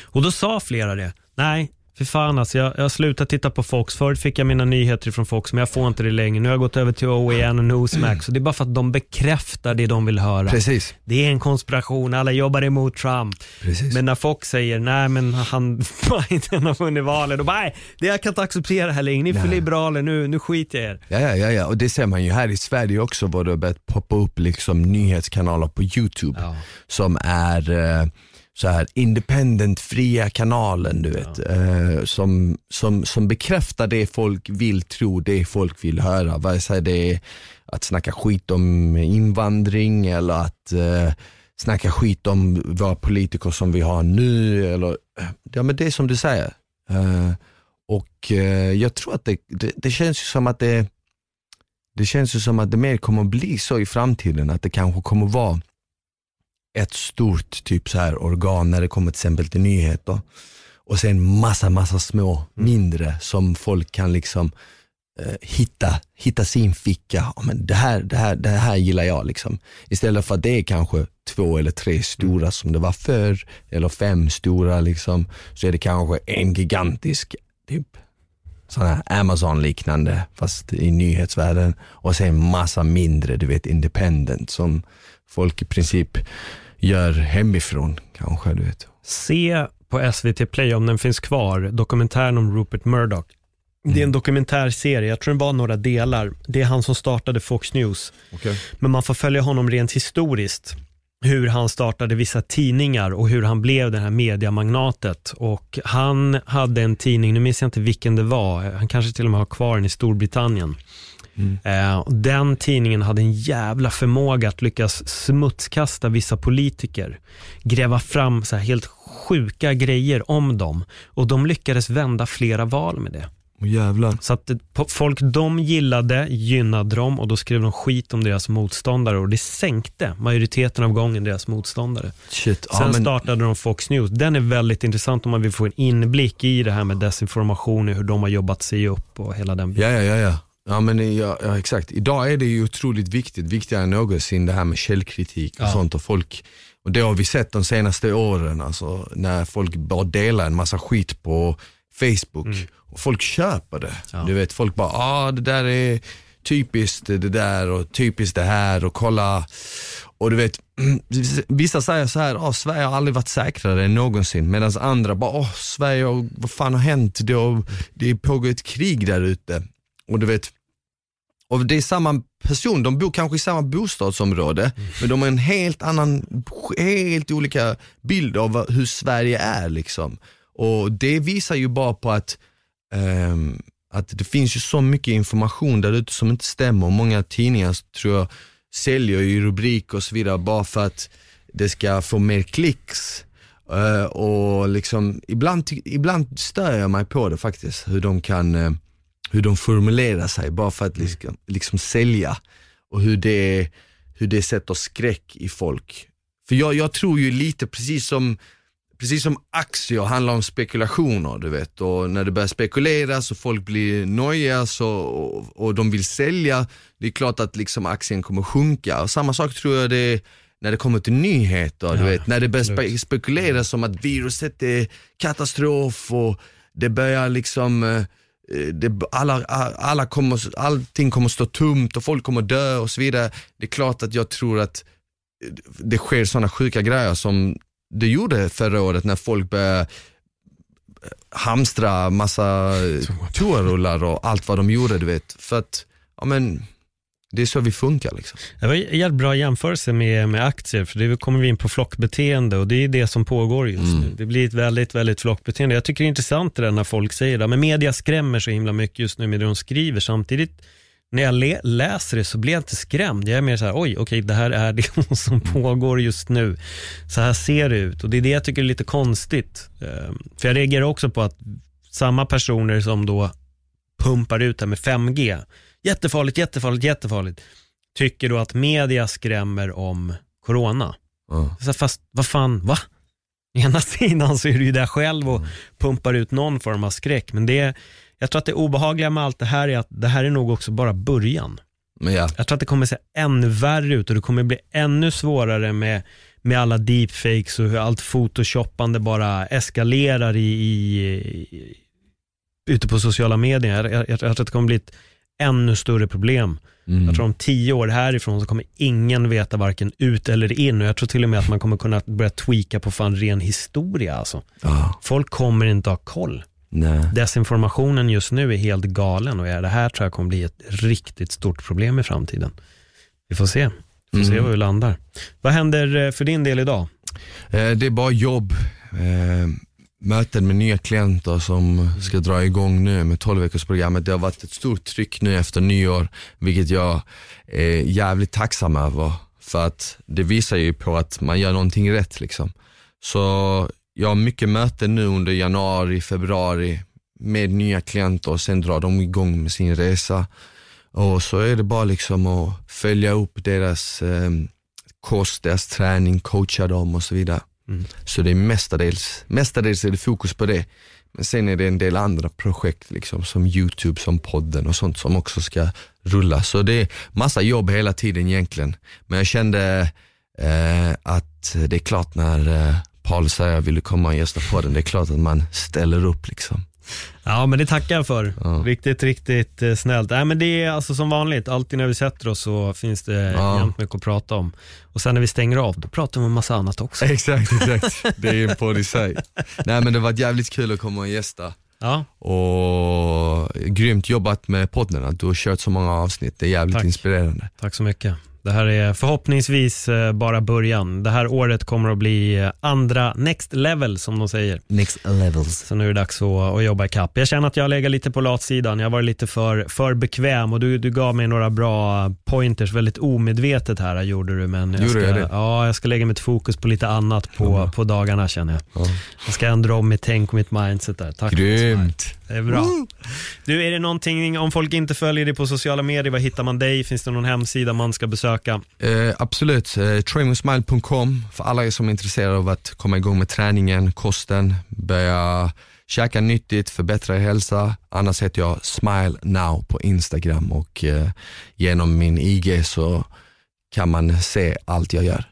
Och då sa flera det, nej, för fan alltså, jag, jag har slutat titta på Fox. Förut fick jag mina nyheter från Fox, men jag får inte det längre. Nu har jag gått över till OAN och Newsmax. Och det är bara för att de bekräftar det de vill höra. Precis. Det är en konspiration, alla jobbar emot Trump. Precis. Men när Fox säger, nej men han, Biden har vunnit valet, då bara, nej, det jag kan inte acceptera det här längre. Ni är för liberaler, nu, nu skiter jag er. Ja, ja, ja, ja, och det ser man ju här i Sverige också var det har börjat poppa upp liksom nyhetskanaler på YouTube Ja. som är eh, så här independent, fria kanalen du vet. Eh, som, som, som bekräftar det folk vill tro, det folk vill höra. Vare sig det är att snacka skit om invandring eller att eh, snacka skit om våra politiker som vi har nu. Eller, eh, ja men det är som du säger. Eh, och eh, jag tror att det, det, det känns ju som att det det känns ju som att det mer kommer att bli så i framtiden, att det kanske kommer vara ett stort typ så här organ när det kommer till exempel till nyheter och sen massa, massa små, mindre som folk kan liksom eh, hitta, hitta sin ficka. Ja, men det, här, det, här, det här gillar jag. Liksom. Istället för att det är kanske två eller tre stora som det var förr, eller fem stora, liksom, så är det kanske en gigantisk typ sådana här Amazon-liknande fast i nyhetsvärlden och sen massa mindre, du vet independent som folk i princip gör hemifrån kanske, du vet. Se på SVT Play om den finns kvar, dokumentären om Rupert Murdoch. Det är en dokumentärserie, jag tror det var några delar. Det är han som startade Fox News. Men man får följa honom rent historiskt. Hur han startade vissa tidningar och hur han blev det här mediamagnatet. Och han hade en tidning, nu minns jag inte vilken det var, han kanske till och med har kvar den i Storbritannien. Eh, och den tidningen hade en jävla förmåga att lyckas smutskasta vissa politiker. Gräva fram så helt sjuka grejer om dem. Och de lyckades vända flera val med det. Jävlar. Så att på- folk de gillade gynnade dem och då skrev de skit om deras motståndare och det sänkte majoriteten av gången deras motståndare. Shit, Sen ja, men, startade de Fox News. Den är väldigt intressant om man vill få en inblick i det här med desinformation och hur de har jobbat sig upp och hela den ja, ja, ja, ja. Ja men ja, ja, exakt. Idag är det ju otroligt viktigt, viktigare än någonsin det här med källkritik och Ja. sånt och folk och det har vi sett de senaste åren, alltså, när folk bara delar en massa skit på Facebook och folk köper det. Mm. Ja. Du vet, folk bara, ah det där är typiskt det där och typiskt det här och kolla. Och du vet, vissa säger så här, ah, Sverige har aldrig varit säkrare än någonsin. Medan andra bara, åh Sverige, vad fan har hänt? Det, har, det pågår ett krig där ute. Och du vet, och det är samma person, de bor kanske i samma bostadsområde, men de har en helt annan, helt olika bild av hur Sverige är liksom. Och det visar ju bara på att, um, att det finns ju så mycket information där ute som inte stämmer. Och Många tidningar tror jag säljer ju rubriker och så vidare bara för att det ska få mer klicks. Uh, och liksom, ibland, ibland stör jag mig på det faktiskt, hur de kan, uh, hur de formulerar sig bara för att liksom, liksom sälja och hur det, hur det sätter skräck i folk. För jag, jag tror ju lite precis som Precis som aktier handlar om spekulationer, du vet. Och när det börjar spekuleras och folk blir nojiga så, och, och de vill sälja, det är klart att liksom aktien kommer sjunka. Och samma sak tror jag det är när det kommer till nyheter, du Ja, vet. När det börjar spe- spekuleras om att viruset är katastrof och det börjar liksom eh, det, alla, alla kommer, allting kommer stå tomt och folk kommer dö och så vidare. Det är klart att jag tror att det sker sådana sjuka grejer som det gjorde förra året när folk började hamstra massa toarullar och allt vad de gjorde du vet. För att, ja men, det är så vi funkar liksom. Det var en jävligt bra jämförelse med, med aktier, för det kommer vi in på flockbeteende och det är det som pågår just Mm. nu. Det blir ett väldigt, väldigt flockbeteende. Jag tycker det är intressant det där när folk säger det, men media skrämmer så himla mycket just nu med det de skriver. Samtidigt, när jag läser det så blir jag inte skrämd. Jag är mer så här, oj, okej, det här är det som pågår just nu. Så här ser det ut och det är det jag tycker är lite konstigt. Ehm, För jag reagerar också på att samma personer som då pumpar ut det här med 5G, jättefarligt, jättefarligt, jättefarligt, tycker då att media skrämmer om corona. Ja. Så fast vad fan, va? Ena sidan så är du ju där själv och pumpar ut någon form av skräck, men det, jag tror att det obehagliga med allt det här är att det här är nog också bara början. Ja, Jag tror att det kommer se ännu värre ut och det kommer bli ännu svårare med, med alla deepfakes och hur allt photoshoppande bara eskalerar i, i, i, ute på sociala medier. Jag, jag, jag tror att det kommer bli ett ännu större problem. mm. Jag tror om tio år härifrån så kommer ingen veta varken ut eller in och jag tror till och med att man kommer kunna börja tweaka på fan ren historia alltså. ja, Folk kommer inte ha koll. nej. Desinformationen just nu är helt galen och det här tror jag kommer bli ett riktigt stort problem i framtiden. Vi får se. Vi får se Mm. var vi landar. Vad händer eh, för din del idag? Eh, Det är bara jobb, eh, möten med nya klienter som ska dra igång nu med 12 veckors programmet. Det har varit ett stort tryck nu efter nyår, vilket jag är jävligt tacksam över. För att det visar ju på att man gör någonting rätt liksom. Så jag har mycket möten nu under januari, februari med nya klienter och sen drar de igång med sin resa. Och så är det bara liksom att följa upp deras eh, kost, deras träning, coacha dem och så vidare. Mm. Så det är mestadels, mestadels är det fokus på det. Men sen är det en del andra projekt liksom, som YouTube, som podden och sånt som också ska rulla. Så det är massa jobb hela tiden egentligen. Men jag kände eh, att det är klart när eh, Paul säger vill du komma och gästa podden, det är klart att man ställer upp liksom. Ja, men det tackar jag för. Ja. Riktigt, riktigt eh, snällt. Nej, men det är alltså som vanligt, alltid när vi sätter oss så finns det Ja. jämt mycket att prata om. Och sen när vi stänger av, då pratar vi om massa annat också. Exakt, exakt. Det är en podd i sig. Nej men det var jävligt kul att komma och gästa. Ja, Och grymt jobbat med podden, att du har kört så många avsnitt. Det är jävligt Tack. inspirerande. tack så mycket. Det här är förhoppningsvis eh, bara början. Det här året kommer att bli eh, andra next level som de säger. Next levels. Så nu är det dags att, att jobba ikapp. Jag känner att jag lägger lite på latsidan. Jag varit lite för, för bekväm och du, du gav mig några bra pointers väldigt omedvetet här gjorde du. Men jag Gjorde ska, jag det? Ja, jag ska lägga mitt fokus på lite annat på, på dagarna känner jag. Ja. Jag ska ändra om mitt tänk och mitt mindset där. Tack. Grymt. Det är bra. Du, är det någonting, om folk inte följer dig på sociala medier, var hittar man dig? Finns det någon hemsida man ska besöka? Eh, absolut, eh, trainingsmile.com för alla er som är intresserade av att komma igång med träningen, kosten, börja käka nyttigt, förbättra er hälsa. Annars heter jag Smile Now på Instagram och eh, genom min IG så kan man se allt jag gör.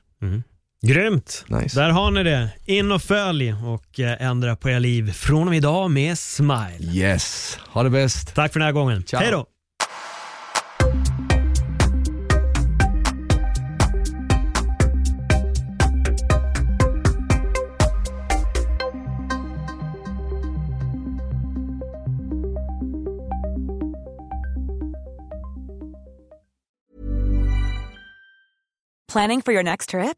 Grymt! Nice. Där har ni det. In och följ och eh, ändra på era liv från och med idag med Smile. Yes, ha det bäst. Tack för den här gången. Ciao. Hej då! Planning for your next trip?